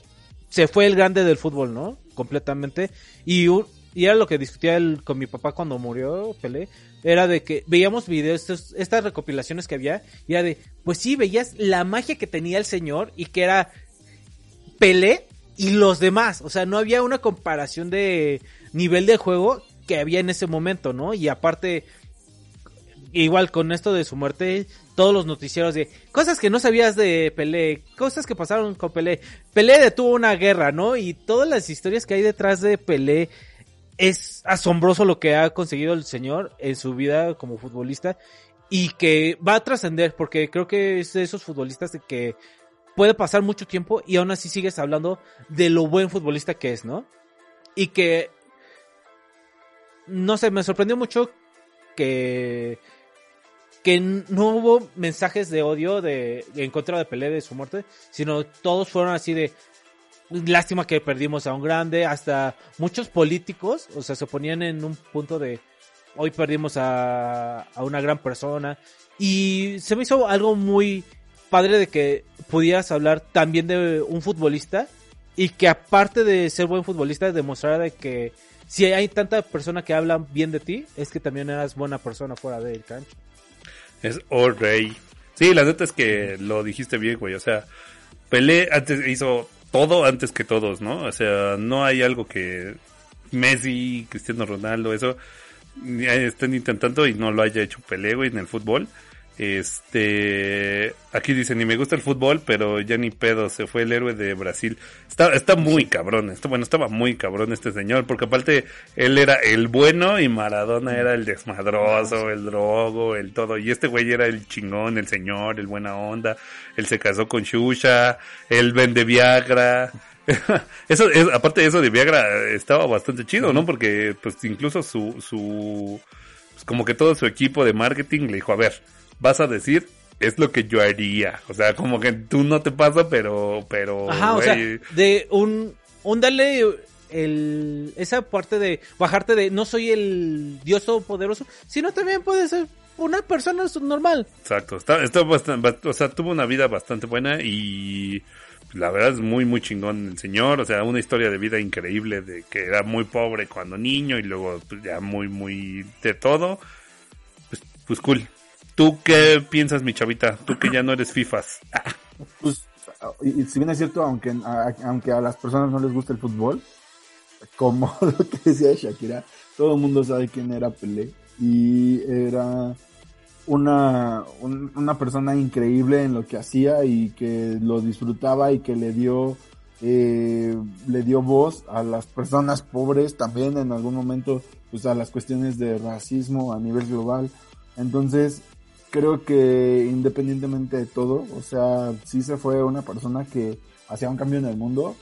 se fue el grande del fútbol, ¿no? Completamente. Y, era lo que discutía con mi papá cuando murió Pelé. Era de que veíamos videos, estas recopilaciones que había. Y era de, pues sí, veías la magia que tenía el señor y que era Pelé y los demás. O sea, no había una comparación de nivel de juego que había en ese momento, ¿no? Y aparte, igual con esto de su muerte, todos los noticieros de cosas que no sabías de Pelé, cosas que pasaron con Pelé. Pelé detuvo una guerra, ¿no? Y todas las historias que hay detrás de Pelé es asombroso lo que ha conseguido el señor en su vida como futbolista y que va a trascender porque creo que es de esos futbolistas de que puede pasar mucho tiempo y aún así sigues hablando de lo buen futbolista que es, ¿no? Y que no sé, me sorprendió mucho que que no hubo mensajes de odio de en contra de Pelé de su muerte, sino todos fueron así de lástima que perdimos a un grande, hasta muchos políticos, o sea, se ponían en un punto de hoy perdimos a, una gran persona y se me hizo algo muy padre de que pudieras hablar también de un futbolista y que aparte de ser buen futbolista demostrara de que si hay tanta persona que hablan bien de ti, es que también eras buena persona fuera del cancha. Es Oh Rey. Sí, la neta es que lo dijiste bien, güey. O sea, Pelé antes hizo todo antes que todos, ¿no? O sea, no hay algo que Messi, Cristiano Ronaldo, eso estén intentando y no lo haya hecho Pelé, güey, en el fútbol. Este, aquí dice, ni me gusta el fútbol, pero ya ni pedo, se fue el héroe de Brasil. Está, está muy cabrón, esto, bueno, estaba muy cabrón este señor, porque aparte él era el bueno y Maradona era el desmadroso, el drogo, el todo, y este güey era el chingón, el señor, el buena onda, él se casó con Shusha, él vende Viagra. eso, es, aparte de eso de Viagra, estaba bastante chido, ¿no? Porque, pues, incluso su, su, pues, como que todo su equipo de marketing le dijo, a ver, vas a decir, es lo que yo haría. O sea, como que tú no te pasa, pero, pero, Ajá, o sea, de un, un darle el, esa parte de bajarte de no soy el dios todopoderoso, sino también puede ser una persona normal. Exacto, está, está bastante, o sea, tuvo una vida bastante buena y la verdad es muy, muy chingón el señor, o sea, una historia de vida increíble de que era muy pobre cuando niño y luego pues, ya muy, muy de todo. Pues, pues cool. ¿Tú qué piensas, mi chavita? Tú que ya no eres FIFAs. Pues, y, si bien es cierto, aunque a, aunque a las personas no les gusta el fútbol, como lo que decía Shakira, todo el mundo sabe quién era Pelé y era una, un- una persona increíble en lo que hacía y que lo disfrutaba y que le dio eh, le dio voz a las personas pobres también en algún momento pues a las cuestiones de racismo a nivel global entonces creo que independientemente de todo, o sea, sí se fue una persona que hacía un cambio en el mundo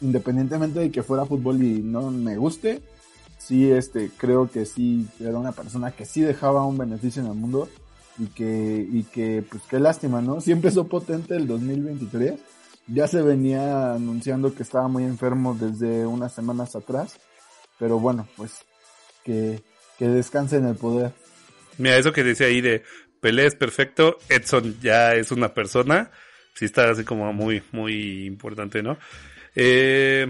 independientemente de que fuera fútbol y no me guste, sí, este, creo que sí era una persona que sí dejaba un beneficio en el mundo y que, y que, pues qué lástima, ¿no? Sí empezó potente el 2023. Ya se venía anunciando que estaba muy enfermo desde unas semanas atrás. Pero bueno, pues que, que descanse en el poder. Mira, eso que dice ahí de Pelé es perfecto, Edson ya es una persona. Sí está así como muy, muy importante, ¿no? Eh.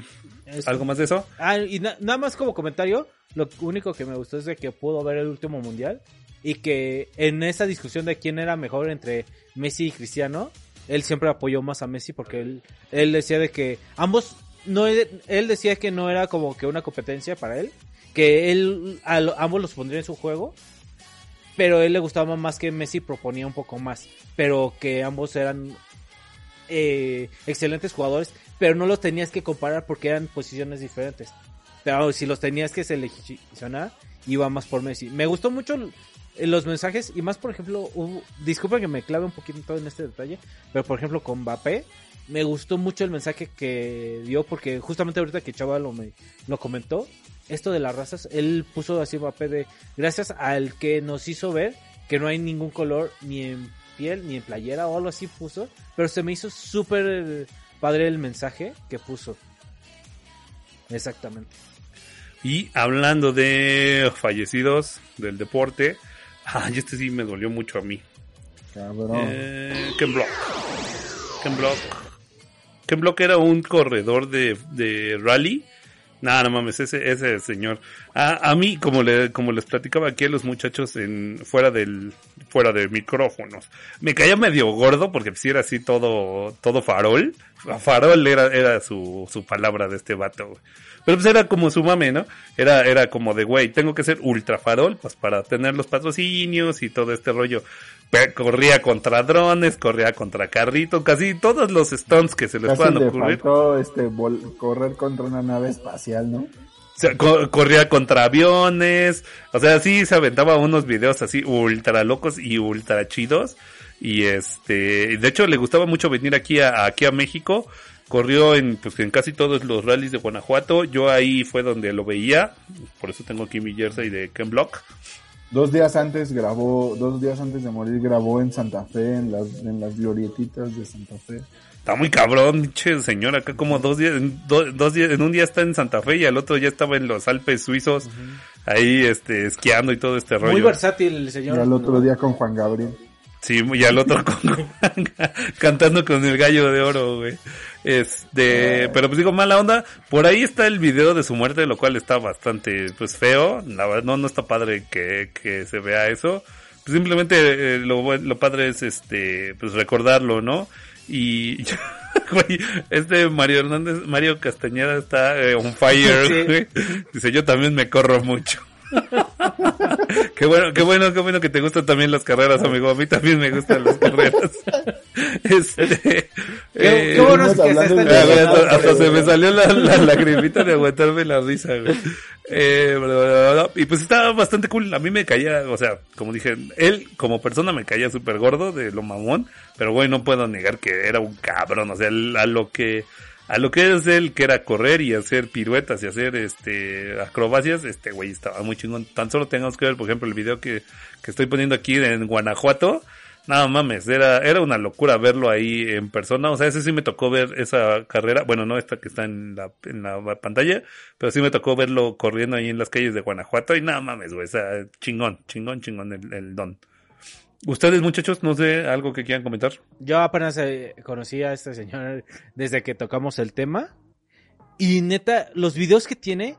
¿Algo más de eso? Ah, y na- nada más como comentario, lo único que me gustó es de que pudo ver el último mundial y que en esa discusión de quién era mejor entre Messi y Cristiano, él siempre apoyó más a Messi porque él, él decía de que ambos, no, él decía que no era como que una competencia para él, que él a ambos los pondría en su juego, pero a él le gustaba más que Messi proponía un poco más, pero que ambos eran eh, excelentes jugadores, pero no los tenías que comparar porque eran posiciones diferentes. Pero si los tenías que seleccionar, iba más por Messi. Me gustó mucho los mensajes y más, por ejemplo, disculpen que me clave un poquito en este detalle, pero por ejemplo con Mbappé, me gustó mucho el mensaje que dio porque justamente ahorita que Chava lo, me, lo comentó, esto de las razas, él puso así Mbappé de gracias al que nos hizo ver que no hay ningún color ni en piel ni en playera o algo así puso, pero se me hizo súper padre el mensaje que puso. Exactamente. Y hablando de fallecidos del deporte, ay, este sí me dolió mucho a mí. Cabrón. Eh, Ken Block. Ken Block. Ken Block era un corredor de, de rally. Nada, no mames, ese, ese señor. A, a mí, como le, como les platicaba aquí a los muchachos en, fuera del, fuera de micrófonos, me caía medio gordo porque si era así todo, todo farol. Farol era, era su, su palabra de este vato. Pero pues era como su mame, ¿no? Era, era como de, güey, tengo que ser ultra farol, pues para tener los patrocinios y todo este rollo. Corría contra drones, corría contra carritos, casi todos los stunts que se les Casi puedan le ocurrir. faltó este, correr contra una nave espacial, ¿no? O sea, co- corría contra aviones, o sea, sí se aventaba unos videos así ultra locos y ultra chidos. Y este, de hecho le gustaba mucho venir aquí a, aquí a México. Corrió en, pues, en casi todos los rallies de Guanajuato. Yo ahí fue donde lo veía. Por eso tengo aquí mi jersey de Ken Block. Dos días antes grabó, dos días antes de morir grabó en Santa Fe, en las, en las glorietitas de Santa Fe. Está muy cabrón, pinche señor. Acá como dos días, en do- dos días, en un día está en Santa Fe y al otro ya estaba en los Alpes suizos. Ahí, este, esquiando y todo este rollo. Muy versátil el señor. Y al otro día con Juan Gabriel. Sí, y al otro con- cantando con el gallo de oro, güey. Este, pero pues digo, mala onda. Por ahí está el video de su muerte, lo cual está bastante, pues feo. La verdad, no, no está padre que, que se vea eso. Pues simplemente eh, lo, lo padre es, este, pues recordarlo, ¿no? Y, güey, este Mario Hernández, Mario Castañeda está eh, on fire, Sí. güey. Dice, yo también me corro mucho. qué bueno, qué bueno, qué bueno que te gustan también las carreras, amigo. A mí también me gustan las carreras. este, Qué, eh, qué bueno es que se están ah, güey, hasta, se me salió la, la lagrimita de aguantarme la risa, güey. Eh, bla, bla, bla, bla. y pues estaba bastante cool. A mí me caía, o sea, como dije, él como persona me caía súper gordo de lo mamón, pero güey, no puedo negar que era un cabrón. O sea, él- a lo que, a lo que es él, que era correr y hacer piruetas y hacer este acrobacias, este güey estaba muy chingón. Tan solo tengamos que ver, por ejemplo, el video que, que estoy poniendo aquí en Guanajuato. Nada mames, era, era una locura verlo ahí en persona. O sea, ese sí me tocó ver esa carrera. Bueno, no esta que está en la, en la pantalla, pero sí me tocó verlo corriendo ahí en las calles de Guanajuato. Y nada mames, güey. O sea, chingón, chingón, chingón el, el don. Ustedes, muchachos, no sé, algo que quieran comentar. Yo apenas eh, conocí a este señor desde que tocamos el tema. Y neta, los videos que tiene,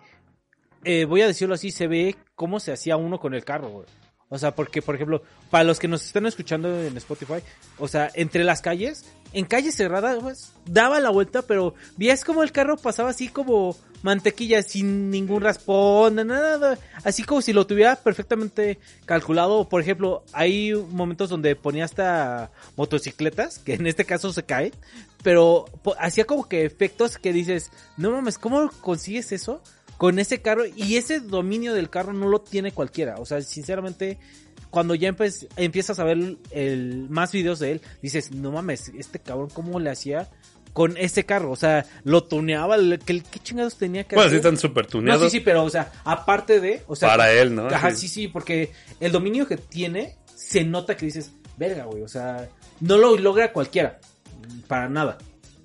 eh, voy a decirlo así, se ve cómo se hacía uno con el carro, güey. O sea, porque, por ejemplo, para los que nos están escuchando en Spotify, o sea, entre las calles, en calles cerradas, daba la vuelta, pero vías como el carro pasaba así como mantequilla, sin ningún raspón, nada, nada, así como si lo tuviera perfectamente calculado. Por ejemplo, hay momentos donde ponía hasta motocicletas, que en este caso se caen, pero hacía como que efectos que dices, no mames, ¿cómo consigues eso? Con ese carro y ese dominio del carro no lo tiene cualquiera. O sea, sinceramente, cuando ya empiezas a ver el, más videos de él, dices, no mames, este cabrón, ¿cómo le hacía con ese carro. O sea, lo tuneaba. ¿Qué, qué chingados tenía que Bueno, sí hacer? están súper No, tuneados sí, sí, pero, o sea, aparte de. O sea, para él, ¿no? Ajá, Sí. sí, sí, porque el dominio que tiene se nota que dices, verga, güey. O sea, no lo logra cualquiera. Para nada.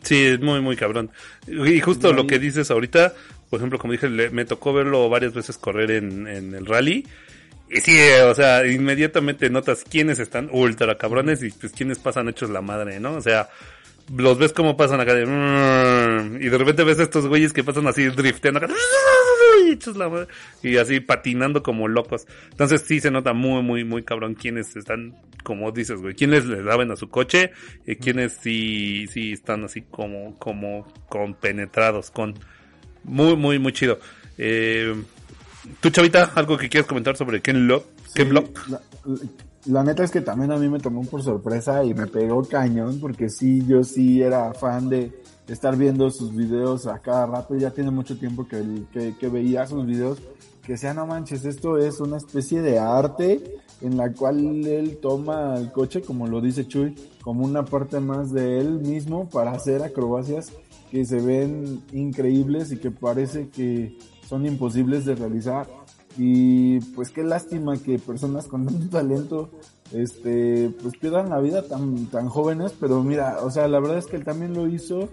Sí, es muy, muy cabrón. Y justo lo que dices ahorita, por ejemplo, como dije, le- me tocó verlo varias veces correr en, en el rally. Y sí, o sea, inmediatamente notas quiénes están ultra cabrones y pues quiénes pasan hechos la madre, ¿no? O sea, los ves como pasan acá de... "Mm", Y de repente ves a estos güeyes que pasan así drifteando acá. y madre, Y así patinando como locos. Entonces sí se nota muy, muy, muy cabrón quiénes están, como dices, güey, quiénes le daban a su coche y quiénes sí, sí están así como, como compenetrados con... Muy, muy, muy chido. Eh, ¿Tú, Chavita, algo que quieras comentar sobre Ken Lock? Ken Sí, Block? La, la neta es que también a mí me tomó por sorpresa y me pegó cañón porque sí, yo sí era fan de estar viendo sus videos a cada rato. Ya tiene mucho tiempo que, que, que veía sus videos que decía, no manches, esto es una especie de arte en la cual él toma el coche, como lo dice Chuy, como una parte más de él mismo para hacer acrobacias que se ven increíbles y que parece que son imposibles de realizar. Y pues qué lástima que personas con tanto talento este pues pierdan la vida tan tan jóvenes, pero mira, o sea, la verdad es que él también lo hizo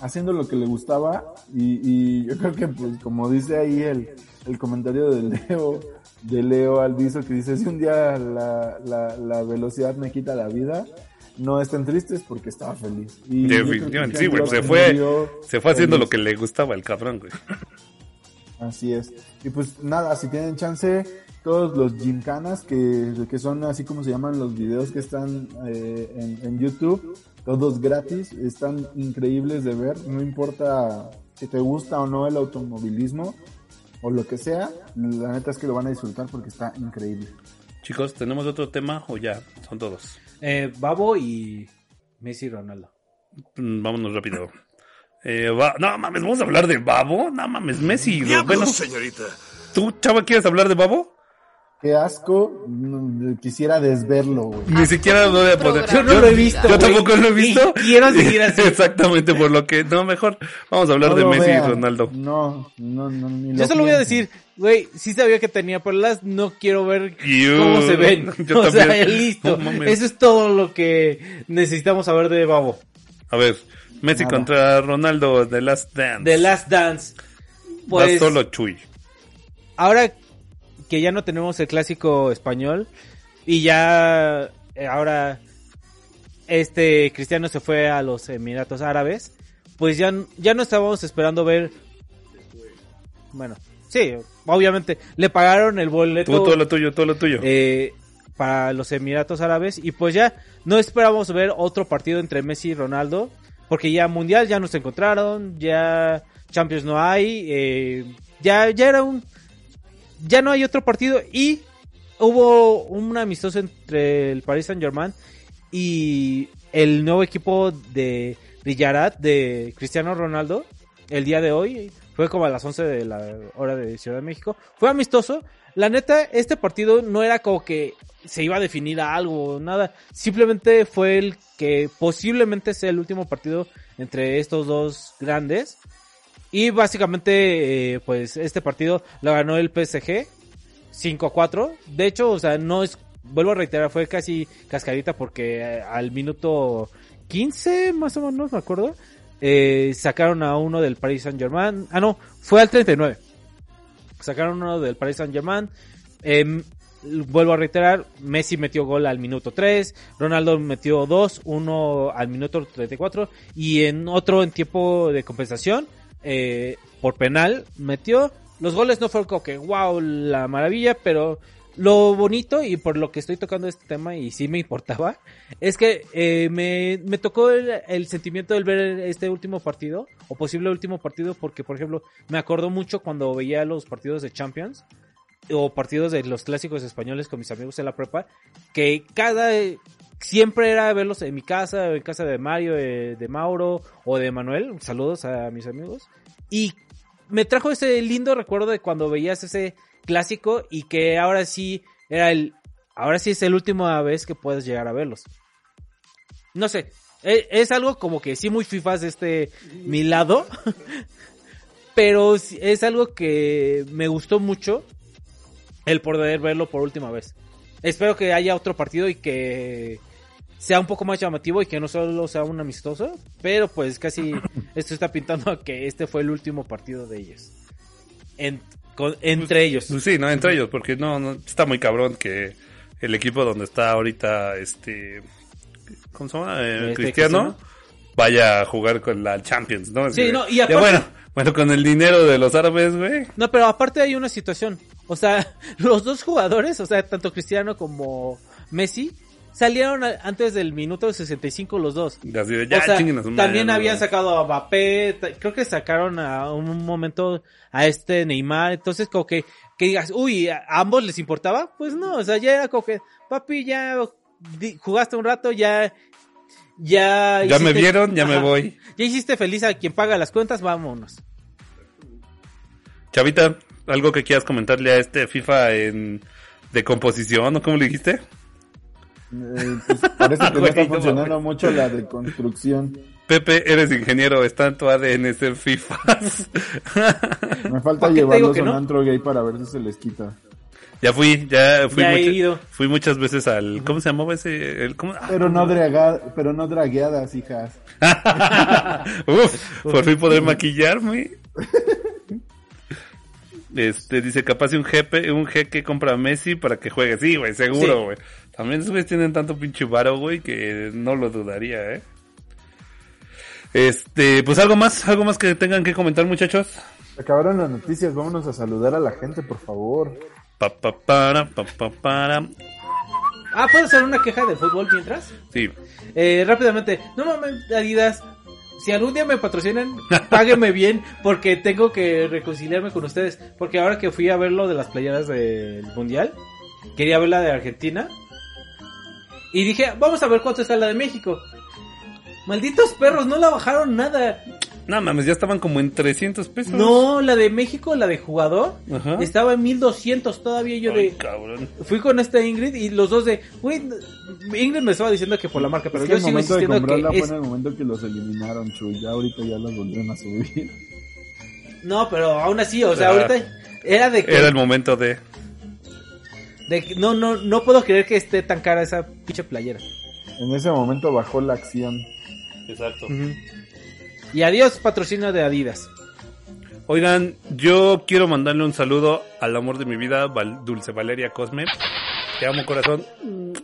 haciendo lo que le gustaba y, y yo creo que pues como dice ahí el, el comentario de Leo de Leo Alviso que dice si un día la, la, la velocidad me quita la vida no estén tristes porque estaba feliz y Definitivamente, sí, güey, se fue, se fue haciendo feliz. lo que le gustaba el cabrón, güey. Así es. Y pues nada, si tienen chance, todos los gymcanas que, que son así como se llaman los videos que están eh, en, en YouTube, todos gratis, están increíbles de ver, no importa si te gusta o no el automovilismo o lo que sea, la neta es que lo van a disfrutar porque está increíble. Chicos, ¿tenemos otro tema o ya? Son todos. Eh, Babo y Messi Ronaldo. Mm, Vámonos rápido. Eh, va- no mames, vamos a hablar de Babo. No mames, Messi. Diablos, bueno, señorita. ¿tú, chava, quieres hablar de Babo? Qué asco, no, quisiera desverlo, güey. Ni siquiera lo voy a poder. Yo no lo he visto, Yo tampoco lo he visto. Y quiero seguir así. Exactamente, por lo que. No, mejor vamos a hablar No de Messi vean. y Ronaldo. No, no, no, ni Yo lo solo voy a decir, güey, sí sabía que tenía perlas, no quiero ver Yo- cómo se ven. yo o sea, también. listo. No mames. Eso es todo lo que necesitamos saber de Babo. A ver, Messi Nada. contra Ronaldo, The Last Dance. The Last Dance. Va Pues, solo Chuy. ahora que ya no tenemos el clásico español y ya eh, ahora este Cristiano se fue a los Emiratos Árabes, pues ya, ya no estábamos esperando ver bueno, sí, obviamente le pagaron el boleto Tú, todo lo tuyo, todo lo tuyo. eh, para los Emiratos Árabes y pues ya no esperábamos ver otro partido entre Messi y Ronaldo porque ya Mundial ya nos encontraron, ya Champions no hay, eh, ya, ya era un, ya no hay otro partido y hubo un amistoso entre el Paris Saint Germain y el nuevo equipo de Villarat de Cristiano Ronaldo el día de hoy fue como a las 11 de la hora de Ciudad de México fue amistoso. La neta este partido no era como que se iba a definir a algo nada simplemente fue el que posiblemente sea el último partido entre estos dos grandes y básicamente eh, pues este partido lo ganó el PSG 5-4. De hecho, o sea, no es, vuelvo a reiterar, fue casi cascarita porque eh, al minuto 15, más o menos, me acuerdo, eh, sacaron a uno del Paris Saint Germain. Ah, no, fue al 39. Sacaron uno del Paris Saint Germain. Em, vuelvo a reiterar, Messi metió gol al minuto 3, Ronaldo metió 2, uno al minuto 34 y en otro en tiempo de compensación, eh, por penal, metió. Los goles no fueron como que, wow, la maravilla, pero lo bonito y por lo que estoy tocando este tema y sí me importaba, es que eh, me, me tocó el, el sentimiento del ver este último partido, o posible último partido, porque por ejemplo, me acordó mucho cuando veía los partidos de Champions, o partidos de los clásicos españoles con mis amigos en la prepa, que cada siempre era verlos en mi casa, en casa de Mario, de, de Mauro o de Manuel. Saludos a mis amigos. Y me trajo ese lindo recuerdo de cuando veías ese clásico y que ahora sí era el ahora sí es la última vez que puedes llegar a verlos. No sé, E- Es, algo como que sí muy fifas este mi lado. pero es algo que me gustó mucho el poder verlo por última vez. Espero que haya otro partido y que sea un poco más llamativo y que no solo sea un amistoso. Pero pues casi esto está pintando a que este fue el último partido de ellos. En- con- entre ellos. Pues sí, no, entre ellos, porque no, no, está muy cabrón que el equipo donde está ahorita, este, ¿cómo se llama? Eh, Este, Cristiano, vaya a jugar con la Champions, ¿no? Sí, Así de- no, y ya aparte- bueno, bueno, con el dinero de los árabes, güey. No, pero aparte hay una situación. O sea, los dos jugadores, o sea, tanto Cristiano como Messi, salieron antes del minuto 65 los dos. De, ya, o sea, también habían sacado a Mbappé, creo que sacaron a un momento a este Neymar, entonces como que, que digas, uy, ¿a ambos les importaba? Pues no, o sea, ya era como que, papi, ya jugaste un rato, ya... Ya, Ya me vieron, ya me voy. Ya hiciste feliz a quien paga las cuentas, vámonos. Chavita, algo que quieras comentarle a este FIFA en de composición o cómo le dijiste? Eh, pues parece que no está funcionando mucho la de construcción. Pepe, eres ingeniero, está en tu ADN ser FIFAs. Me falta ¿Para qué te digo llevarlos a un no? antro gay para ver si se les quita. ya fui, ya fui, Ya he mucha- ido. fui muchas veces al, ¿cómo se llamaba ese? El, ¿cómo? Ah, Pero no, draga- pero no dragueadas, hijas. Uf, por fin poder maquillarme. Este, dice, capaz de un jefe, un jeque compra a Messi para que juegue. Sí, güey, seguro, Sí. güey. También esos güeyes tienen tanto pinche varo, güey, que no lo dudaría, eh. Este, pues algo más, algo más que tengan que comentar, muchachos. Acabaron las noticias, vámonos a saludar a la gente, por favor. Pa, pa, para, pa, pa, para. Ah, ¿puedo hacer una queja de fútbol mientras? Sí. Eh, rápidamente, no mames, Adidas. Si algún día me patrocinan, páguenme bien, porque tengo que reconciliarme con ustedes. Porque ahora que fui a ver lo de las playeras del mundial, quería ver la de Argentina. Y dije, vamos a ver cuánto está la de México. Malditos perros, no la bajaron nada. No mames, ya estaban como en 300 pesos. No, la de México, la de jugador, Ajá. estaba en 1200 todavía. Yo Ay, de, cabrón. fui con esta Ingrid y los dos de, güey, Ingrid me estaba diciendo que por la marca, pero Es que yo el sigo momento de insistiendo comprarla que fue es en el momento que los eliminaron, Chuy. Ya ahorita ya los volvieron a subir. No, pero aún así, o sea, Ah. ahorita era de que, Era el momento de... de que- no, no, no puedo creer que esté tan cara esa pinche playera. En ese momento bajó la acción. Exacto. Y adiós patrocinio de Adidas. Oigan, yo quiero mandarle un saludo al amor de mi vida, Val- Dulce Valeria Cosme. Te amo, corazón.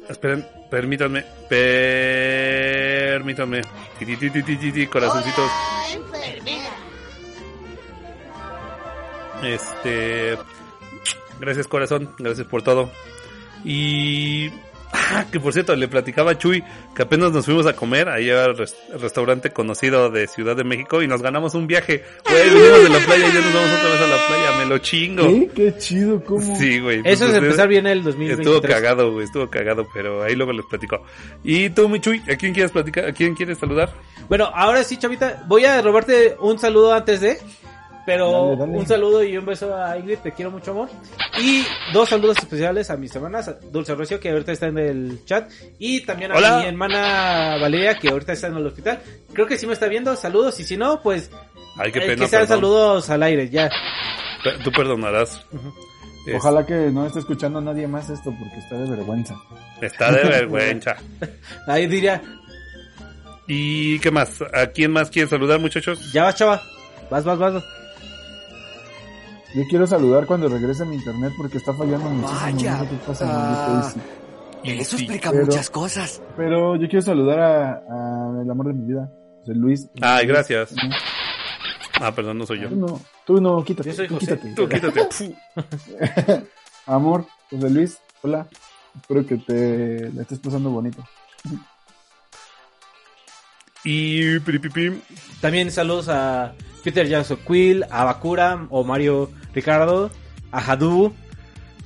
Esperen, permítanme, permítanme. Corazoncitos. Este, gracias corazón, gracias por todo. Y ah, que por cierto, le platicaba a Chuy que apenas nos fuimos a comer ahí al res- restaurante conocido de Ciudad de México y nos ganamos un viaje. Güey, venimos de la playa y ya nos vamos otra vez a la playa, me lo chingo. ¿Qué? Qué chido, ¿cómo? Sí, güey. Eso es empezar bien el 2023. Estuvo cagado, güey, estuvo cagado, pero ahí luego les platico. Y tú, mi Chuy, ¿a quién quieres platicar? ¿A quién quieres saludar? Bueno, ahora sí, chavita, voy a robarte un saludo antes de. Pero Dale, dale. un saludo y un beso a Ingrid, te quiero mucho amor. Y dos saludos especiales a mis hermanas, a Dulce Rocio, que ahorita está en el chat. Y también a Hola. mi hermana Valeria, que ahorita está en el hospital. Creo que sí me está viendo, saludos. Y si no, pues Ay, qué eh, pena, que sean perdón. saludos al aire, ya. Tú perdonarás. Es- Ojalá que no esté escuchando nadie más esto porque está de vergüenza. Está de vergüenza. Ahí diría, ¿Y qué más? ¿A quién más quieres saludar, muchachos? ya vas, chava. Vas, vas, vas. Yo quiero saludar cuando regrese mi internet porque está fallando muchísimo. Vaya. No sé qué pasa, Ah. Easy. Eso explica pero- muchas cosas. Pero yo quiero saludar a, a el amor de mi vida, José Luis. Ay, Luis. gracias. Ah, perdón, no soy yo. Tú no, tú no, quítate. Yo soy tú José. quítate. Tú quítate. Amor, José Luis, hola. Espero que te la estés pasando bonito. Y piripipim. También saludos a Peter Jackson Quill, a Bakura, o Mario Ricardo, a Hadu,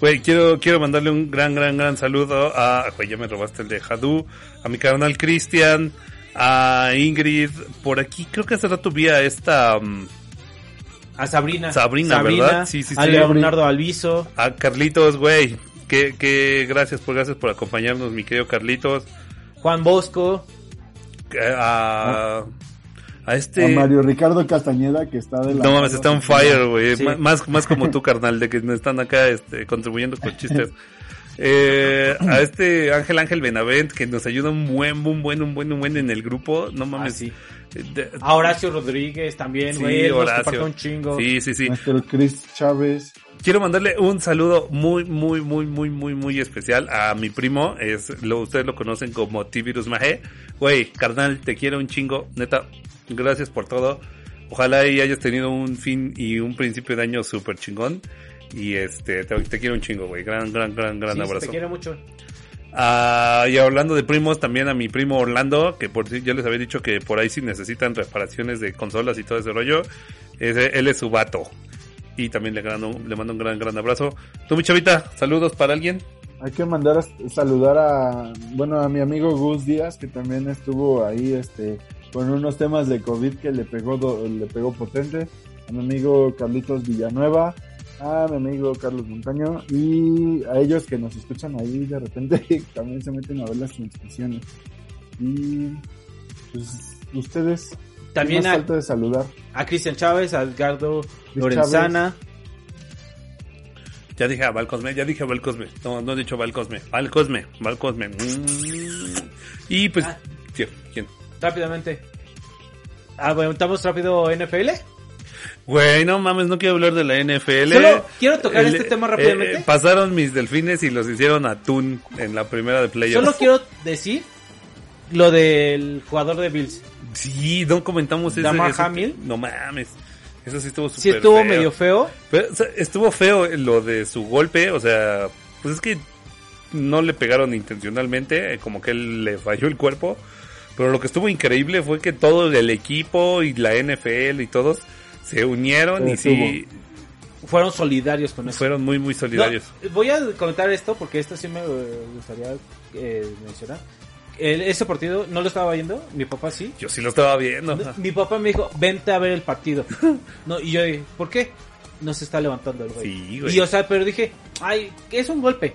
Güey, quiero, quiero mandarle un gran, gran, gran saludo a... Güey, ya me robaste el de Hadu. A mi carnal Cristian. A Ingrid. Por aquí creo que hace rato vi a esta... mm, a Sabrina. Sabrina, ¿verdad? Sí, sí, a sí. Leonardo Alviso. A Carlitos, güey. Que, que gracias por, gracias por acompañarnos, mi querido Carlitos. Juan Bosco. a, a este... A Mario Ricardo Castañeda, que está de la... No mames, está on fire, güey. Sí. Más, más como tú, carnal, de que me están acá este, contribuyendo con chistes. Eh, a este Ángel Ángel Benavent, que nos ayuda un buen, un buen, un buen, un buen en el grupo. No mames. Ah, sí. De- A Horacio Rodríguez también, sí, güey. Horacio. un chingo. Sí, sí, sí. Nuestro Chris Chávez. Quiero mandarle un saludo muy, muy, muy, muy, muy, muy especial a mi primo. Es, lo, ustedes lo conocen como T-Virus Maje. Güey, carnal, te quiero un chingo. Neta, gracias por todo. Ojalá y hayas tenido un fin y un principio de año súper chingón. Y este, te, te quiero un chingo, güey. Gran, gran, gran, gran Sí, abrazo. Te quiero mucho. Ah, y hablando de primos, también a mi primo Orlando, que por si ya les había dicho que por ahí si necesitan reparaciones de consolas y todo ese rollo, ese- él es su vato. Y también le, grano- le mando un gran, gran abrazo. Tú, mi chavita, saludos para alguien. Hay que mandar a saludar a, bueno, a mi amigo Gus Díaz, que también estuvo ahí, este, con unos temas de COVID que le pegó, do- le pegó potente. A mi amigo Carlitos Villanueva, a mi amigo Carlos Montaño y a ellos que nos escuchan ahí de repente también se meten a ver las transmisiones. Y pues ustedes También ¿qué más a, falta de saludar. a Cristian Chávez, a Edgardo Lorenzana. Ya dije a Valcosme, ya dije a Valcosme. No, no he dicho Valcosme. Valcosme, Valcosme. Mm. Y pues, Ah. ¿quién? ¿quién? Rápidamente. Aguantamos rápido NFL. Güey, no mames, no quiero hablar de la NFL. Solo quiero tocar El- este tema eh, rápidamente. eh, pasaron mis delfines y los hicieron atún en la primera de playoffs. Solo quiero decir lo del jugador de Bills. Sí, no comentamos eso. Damar Hamlin. No mames. Eso sí estuvo súper Sí estuvo feo. medio feo. Pero, o sea, estuvo feo lo de su golpe, o sea, pues es que no le pegaron intencionalmente, eh, como que él le falló el cuerpo. Pero lo que estuvo increíble fue que todo el equipo y la NFL y todos se unieron y sí Fueron solidarios con eso. fueron muy, muy solidarios. No, voy a comentar esto porque esto sí me eh, gustaría eh, mencionar. El- ese partido no lo estaba viendo, mi papá sí. Yo sí lo estaba viendo. No, Mi papá me dijo, vente a ver el partido. No, y yo dije, ¿por qué? No se está levantando el güey. Sí, güey. Y o sea, pero dije, ay, es un golpe.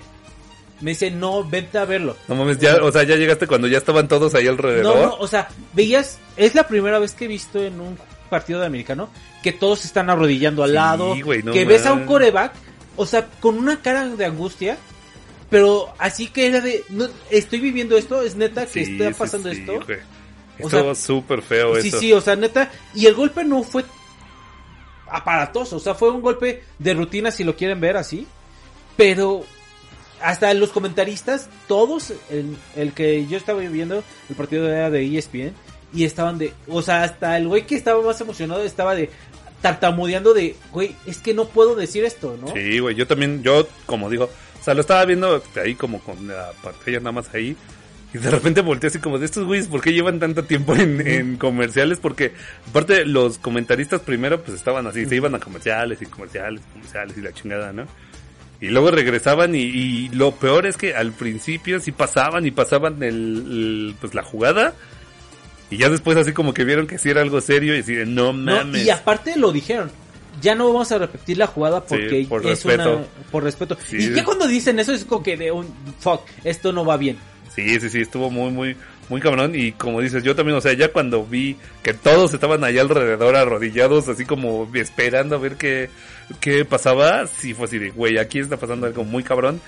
Me dice, no, vente a verlo. No mames, ya, o sea, ya llegaste cuando ya estaban todos ahí alrededor. No, no, o sea, veías, es la primera vez que he visto en un partido de americano que todos se están arrodillando al Sí, lado, no que ves a un coreback, o sea, con una cara de angustia, pero así que era de, no, estoy viviendo esto, es neta que Sí, está sí, pasando sí, esto. sea, súper feo Sí, eso. sí, o sea, neta, y el golpe no fue aparatoso, o sea, fue un golpe de rutina si lo quieren ver así, pero hasta los comentaristas, todos, el, el que yo estaba viendo, el partido era de ESPN, y estaban de, o sea, hasta el güey que estaba más emocionado estaba de tartamudeando de, güey, es que no puedo decir esto, ¿no? Sí, güey, yo también, yo como digo, o sea, lo estaba viendo ahí como con la pantalla nada más ahí. Y de repente volteé así como de estos güeyes, ¿por qué llevan tanto tiempo en, en comerciales? Porque aparte los comentaristas primero pues estaban así, se iban a comerciales y comerciales, comerciales y la chingada, ¿no? Y luego regresaban y, y lo peor es que al principio sí pasaban y pasaban el, el, pues la jugada. Y ya después así como que vieron que sí era algo serio y así de no No, mames. y aparte lo dijeron. Ya no vamos a repetir la jugada porque por es respeto. una por respeto. Sí. Y ya cuando dicen eso es como que de un fuck, esto no va bien. Sí, sí, sí, estuvo muy, muy, muy cabrón. Y como dices, yo también, o sea, ya cuando vi que todos estaban allá alrededor arrodillados, así como esperando a ver qué, qué pasaba, sí fue así de, güey, aquí está pasando algo muy cabrón.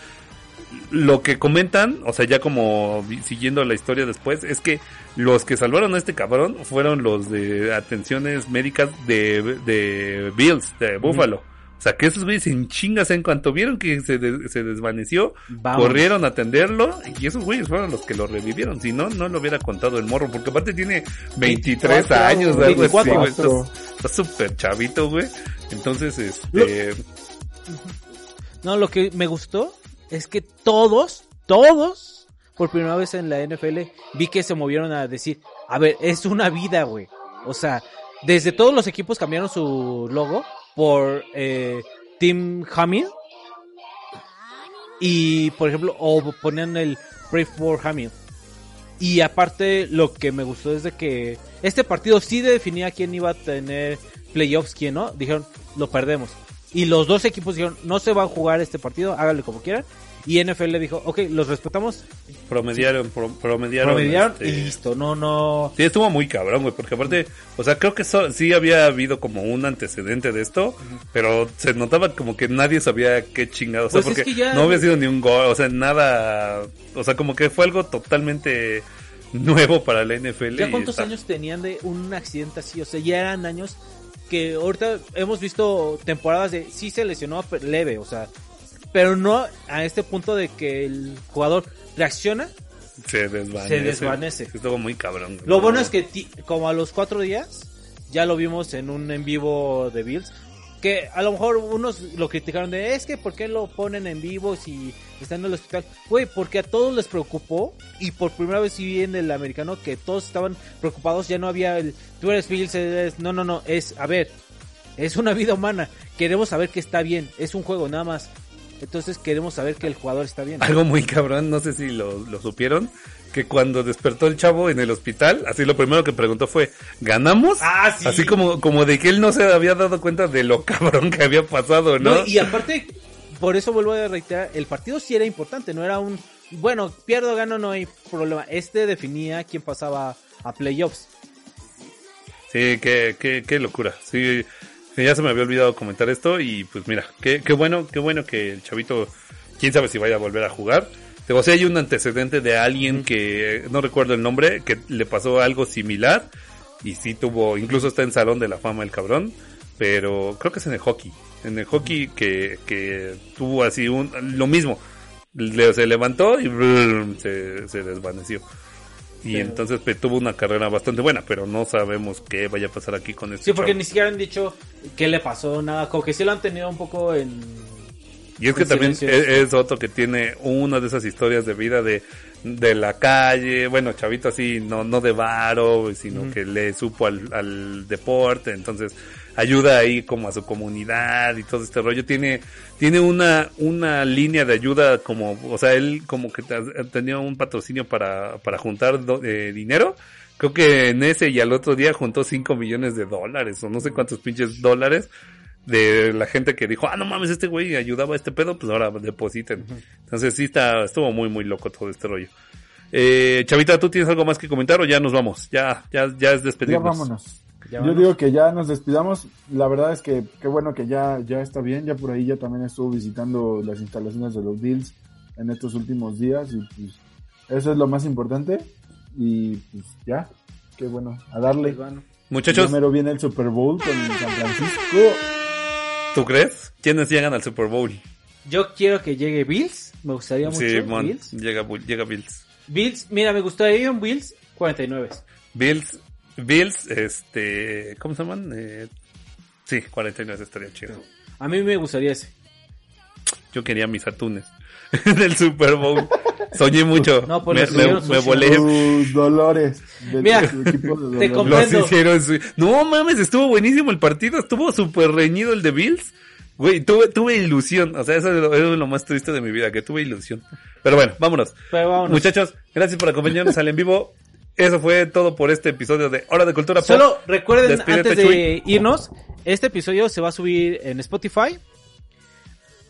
Lo que comentan, o sea, ya como siguiendo la historia después, es que los que salvaron a este cabrón fueron los de atenciones médicas de, de Bills, de Buffalo. O sea, que esos güeyes en chingas en cuanto vieron que se, de- se desvaneció, Vamos. corrieron a atenderlo y esos güeyes fueron los que lo revivieron. Si no, no lo hubiera contado el morro, porque aparte tiene 23 24, años, algo así, 24. güey. Está- Está súper chavito, güey. Entonces, este... No, lo que me gustó es que todos, todos, por primera vez en la NFL, vi que se movieron a decir, a ver, es una vida, güey. O sea, desde todos los equipos cambiaron su logo por eh, Team Hamil. Y, por ejemplo, o ponían el Pray for Hamil. Y aparte, lo que me gustó es de que este partido sí definía quién iba a tener playoffs, quién no. Dijeron, lo perdemos. Y los dos equipos dijeron, no se va a jugar este partido, háganle como quieran. Y NFL le dijo, ok, los respetamos, Promediaron, pro- promediaron. promediaron este, y listo. No, no. Sí, estuvo muy cabrón, güey, porque aparte, o sea, creo que so- sí había habido como un antecedente de esto, pero se notaba como que nadie sabía qué chingados, o sea, Pues es porque que ya- no había sido ni un gol, o sea, nada, o sea, como que fue algo totalmente nuevo para la NFL. ¿Ya cuántos está- años tenían de un accidente así? O sea, ya eran años que ahorita hemos visto temporadas de sí se lesionó leve, o sea, pero no a este punto de que el jugador reacciona. Se desvanece. Se desvanece. Estuvo muy cabrón. güey. Lo bueno es que ti- como a los cuatro días ya lo vimos en un en vivo de Bills. Que a lo mejor unos lo criticaron de es que ¿por qué lo ponen en vivo si están en el hospital? Güey, porque a todos les preocupó y por primera vez sí vi en el americano que todos estaban preocupados, ya no había el tú eres Bills, eres... no, no, no, es a ver, es una vida humana, queremos saber que está bien, es un juego nada más. Entonces queremos saber que el jugador está bien. Algo muy cabrón, no sé si lo, lo supieron, que cuando despertó el chavo en el hospital, así lo primero que preguntó fue, ¿ganamos? Ah, sí. Así como, como de que él no se había dado cuenta de lo cabrón que había pasado, ¿no? No, y aparte, por eso vuelvo a reiterar, el partido sí era importante, no era un, bueno, pierdo o gano, no hay problema. Este definía quién pasaba a playoffs. Sí, qué, qué, qué locura. Sí, ya se me había olvidado comentar esto y pues mira, qué, qué bueno, qué bueno que el chavito, quién sabe si vaya a volver a jugar. O sea, hay un antecedente de alguien que, no recuerdo el nombre, que le pasó algo similar y sí tuvo, incluso está en Salón de la Fama el cabrón, pero creo que es en el hockey. En el hockey que, que tuvo así un, lo mismo. Le- se levantó y brrr, se, se desvaneció. Y entonces pues, tuvo una carrera bastante buena, pero no sabemos qué vaya a pasar aquí con este Sí, porque chavo. ni siquiera han dicho qué le pasó, nada, como que sí lo han tenido un poco en... Y es que también es, silencio. es otro que tiene una de esas historias de vida de, de la calle, bueno, chavito así, no, no de varo, sino que le supo al, al deporte, entonces ayuda ahí como a su comunidad y todo este rollo. Tiene, tiene una, una línea de ayuda como, o sea, él como que te- tenía un patrocinio para, para juntar do- eh, dinero. Creo que en ese y al otro día juntó 5 millones de dólares o no sé cuántos pinches dólares de la gente que dijo, ah, no mames, este güey ayudaba a este pedo, pues ahora depositen. Entonces sí está, estuvo muy, muy loco todo este rollo. Eh, Chavita, ¿tú tienes algo más que comentar o ya nos vamos? Ya, ya, ya es Ya despedirnos. vámonos. Ya Yo digo que ya nos despidamos. La verdad es que qué bueno que ya, ya está bien. Ya por ahí ya también estuvo visitando las instalaciones de los Bills en estos últimos días y pues eso es lo más importante. Y pues ya, qué bueno, a darle. Pues, bueno. Muchachos, Primero viene el Super Bowl con San Francisco. ¿tú crees? ¿Quiénes llegan al Super Bowl? Yo quiero que llegue Bills, me gustaría mucho Sí, mon, Bills. llega, llega Bills. Bills, mira, me gustaría un Bills 49. Bills, Bills, este, ¿cómo se llaman? Eh, sí, 49 estaría chido. A mí me gustaría ese. Yo quería mis atunes del Super Bowl. Soñé mucho. No, pues me, me- me volé. Sus dolores. Del, Mira, equipo de te dolores. comprendo. Los hicieron su- No mames, estuvo buenísimo el partido, estuvo súper reñido el de Bills. Güey, tuve, tuve ilusión, o sea, eso es, lo, eso es lo más triste de mi vida, que tuve ilusión. Pero bueno, vámonos. Pero vámonos. Muchachos, gracias por acompañarnos al en vivo. Eso fue todo por este episodio de Hora de Cultura Pop. Solo recuerden Despídete, antes de irnos, este episodio se va a subir en Spotify.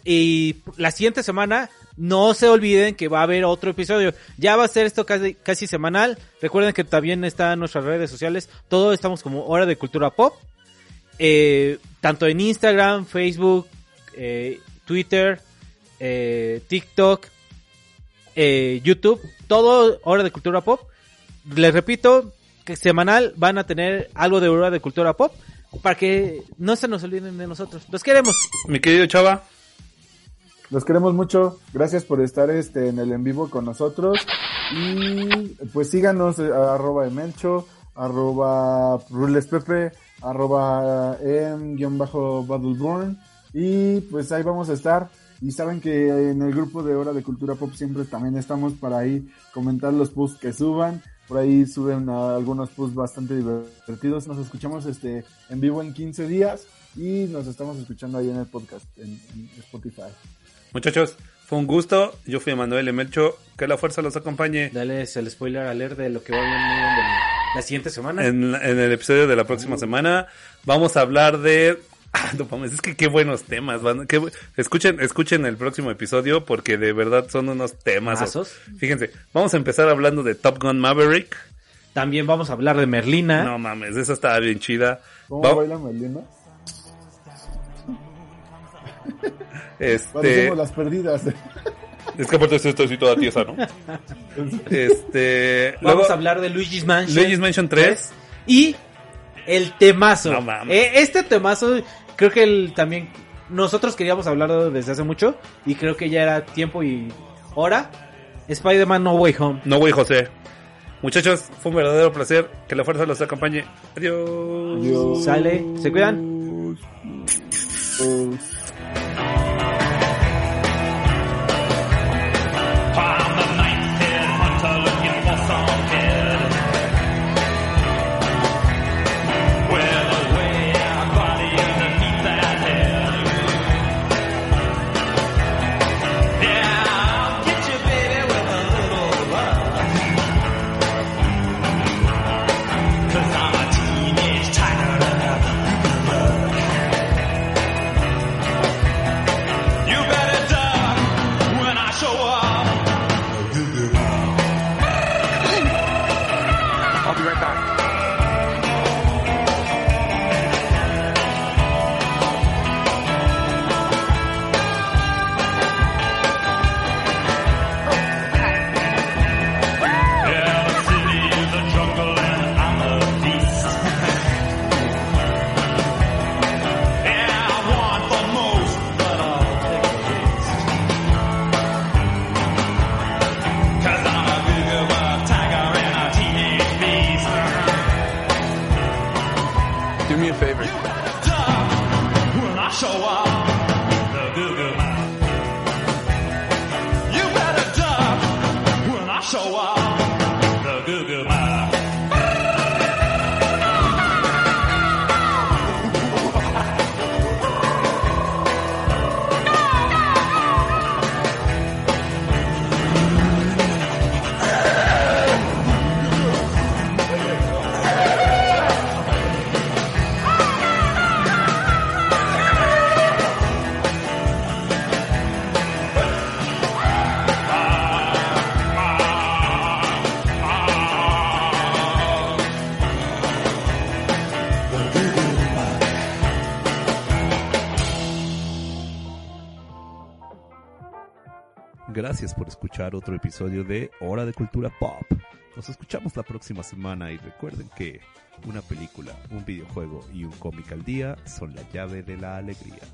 Y la siguiente semana, no se olviden que va a haber otro episodio. Ya va a ser esto casi, casi semanal. Recuerden que también está en nuestras redes sociales. Todos estamos como Hora de Cultura Pop. Eh, tanto en Instagram, Facebook, eh, Twitter, eh, TikTok, eh, YouTube. Todo Hora de Cultura Pop. Les repito que semanal van a tener algo de Hora de Cultura Pop. Para que no se nos olviden de nosotros. Los queremos. Mi querido Chava, Los queremos mucho. Gracias por estar este en el en vivo con nosotros. Y pues síganos eh, arroba emelcho, arroba rulespepe, arroba em-battleborn. Y pues ahí vamos a estar. Y saben que en el grupo de Hora de Cultura Pop siempre también estamos para ahí comentar los posts que suban. Por ahí suben ah, algunos posts bastante divertidos. Nos escuchamos este en vivo en 15 días. Y nos estamos escuchando ahí en el podcast, en- en Spotify. muchachos, fue un gusto. Yo fui Manuel Emelcho. Que la fuerza los acompañe Dales el spoiler alert de lo que va a venir en la siguiente semana. en, en el episodio de la próxima semana. Vamos a hablar de Ah, no mames, es que qué buenos temas, van. qué bu- escuchen, escuchen el próximo episodio porque de verdad son unos temas. Fíjense, vamos a empezar hablando de Top Gun Maverick. También vamos a hablar de Merlina. No mames, esa está bien chida. ¿Cómo Va- baila Melina? este, Parecemos las perdidas. es que aparte esto así toda tiesa, ¿no? Este, Vamos luego, a hablar de Luigi's Mansion. Luigi's Mansion 3. Y el temazo. No mames. Eh, este temazo, creo que el, también nosotros queríamos hablarlo desde hace mucho. Y creo que ya era tiempo y hora. Spider-Man No Way Home. No, güey, José. Muchachos, fue un verdadero placer. Que la fuerza los acompañe. Adiós. Adiós. Sale, se cuidan. Pues, otro episodio de Hora de Cultura Pop. Nos escuchamos la próxima semana y recuerden que una película, un videojuego y un cómic al día son la llave de la alegría.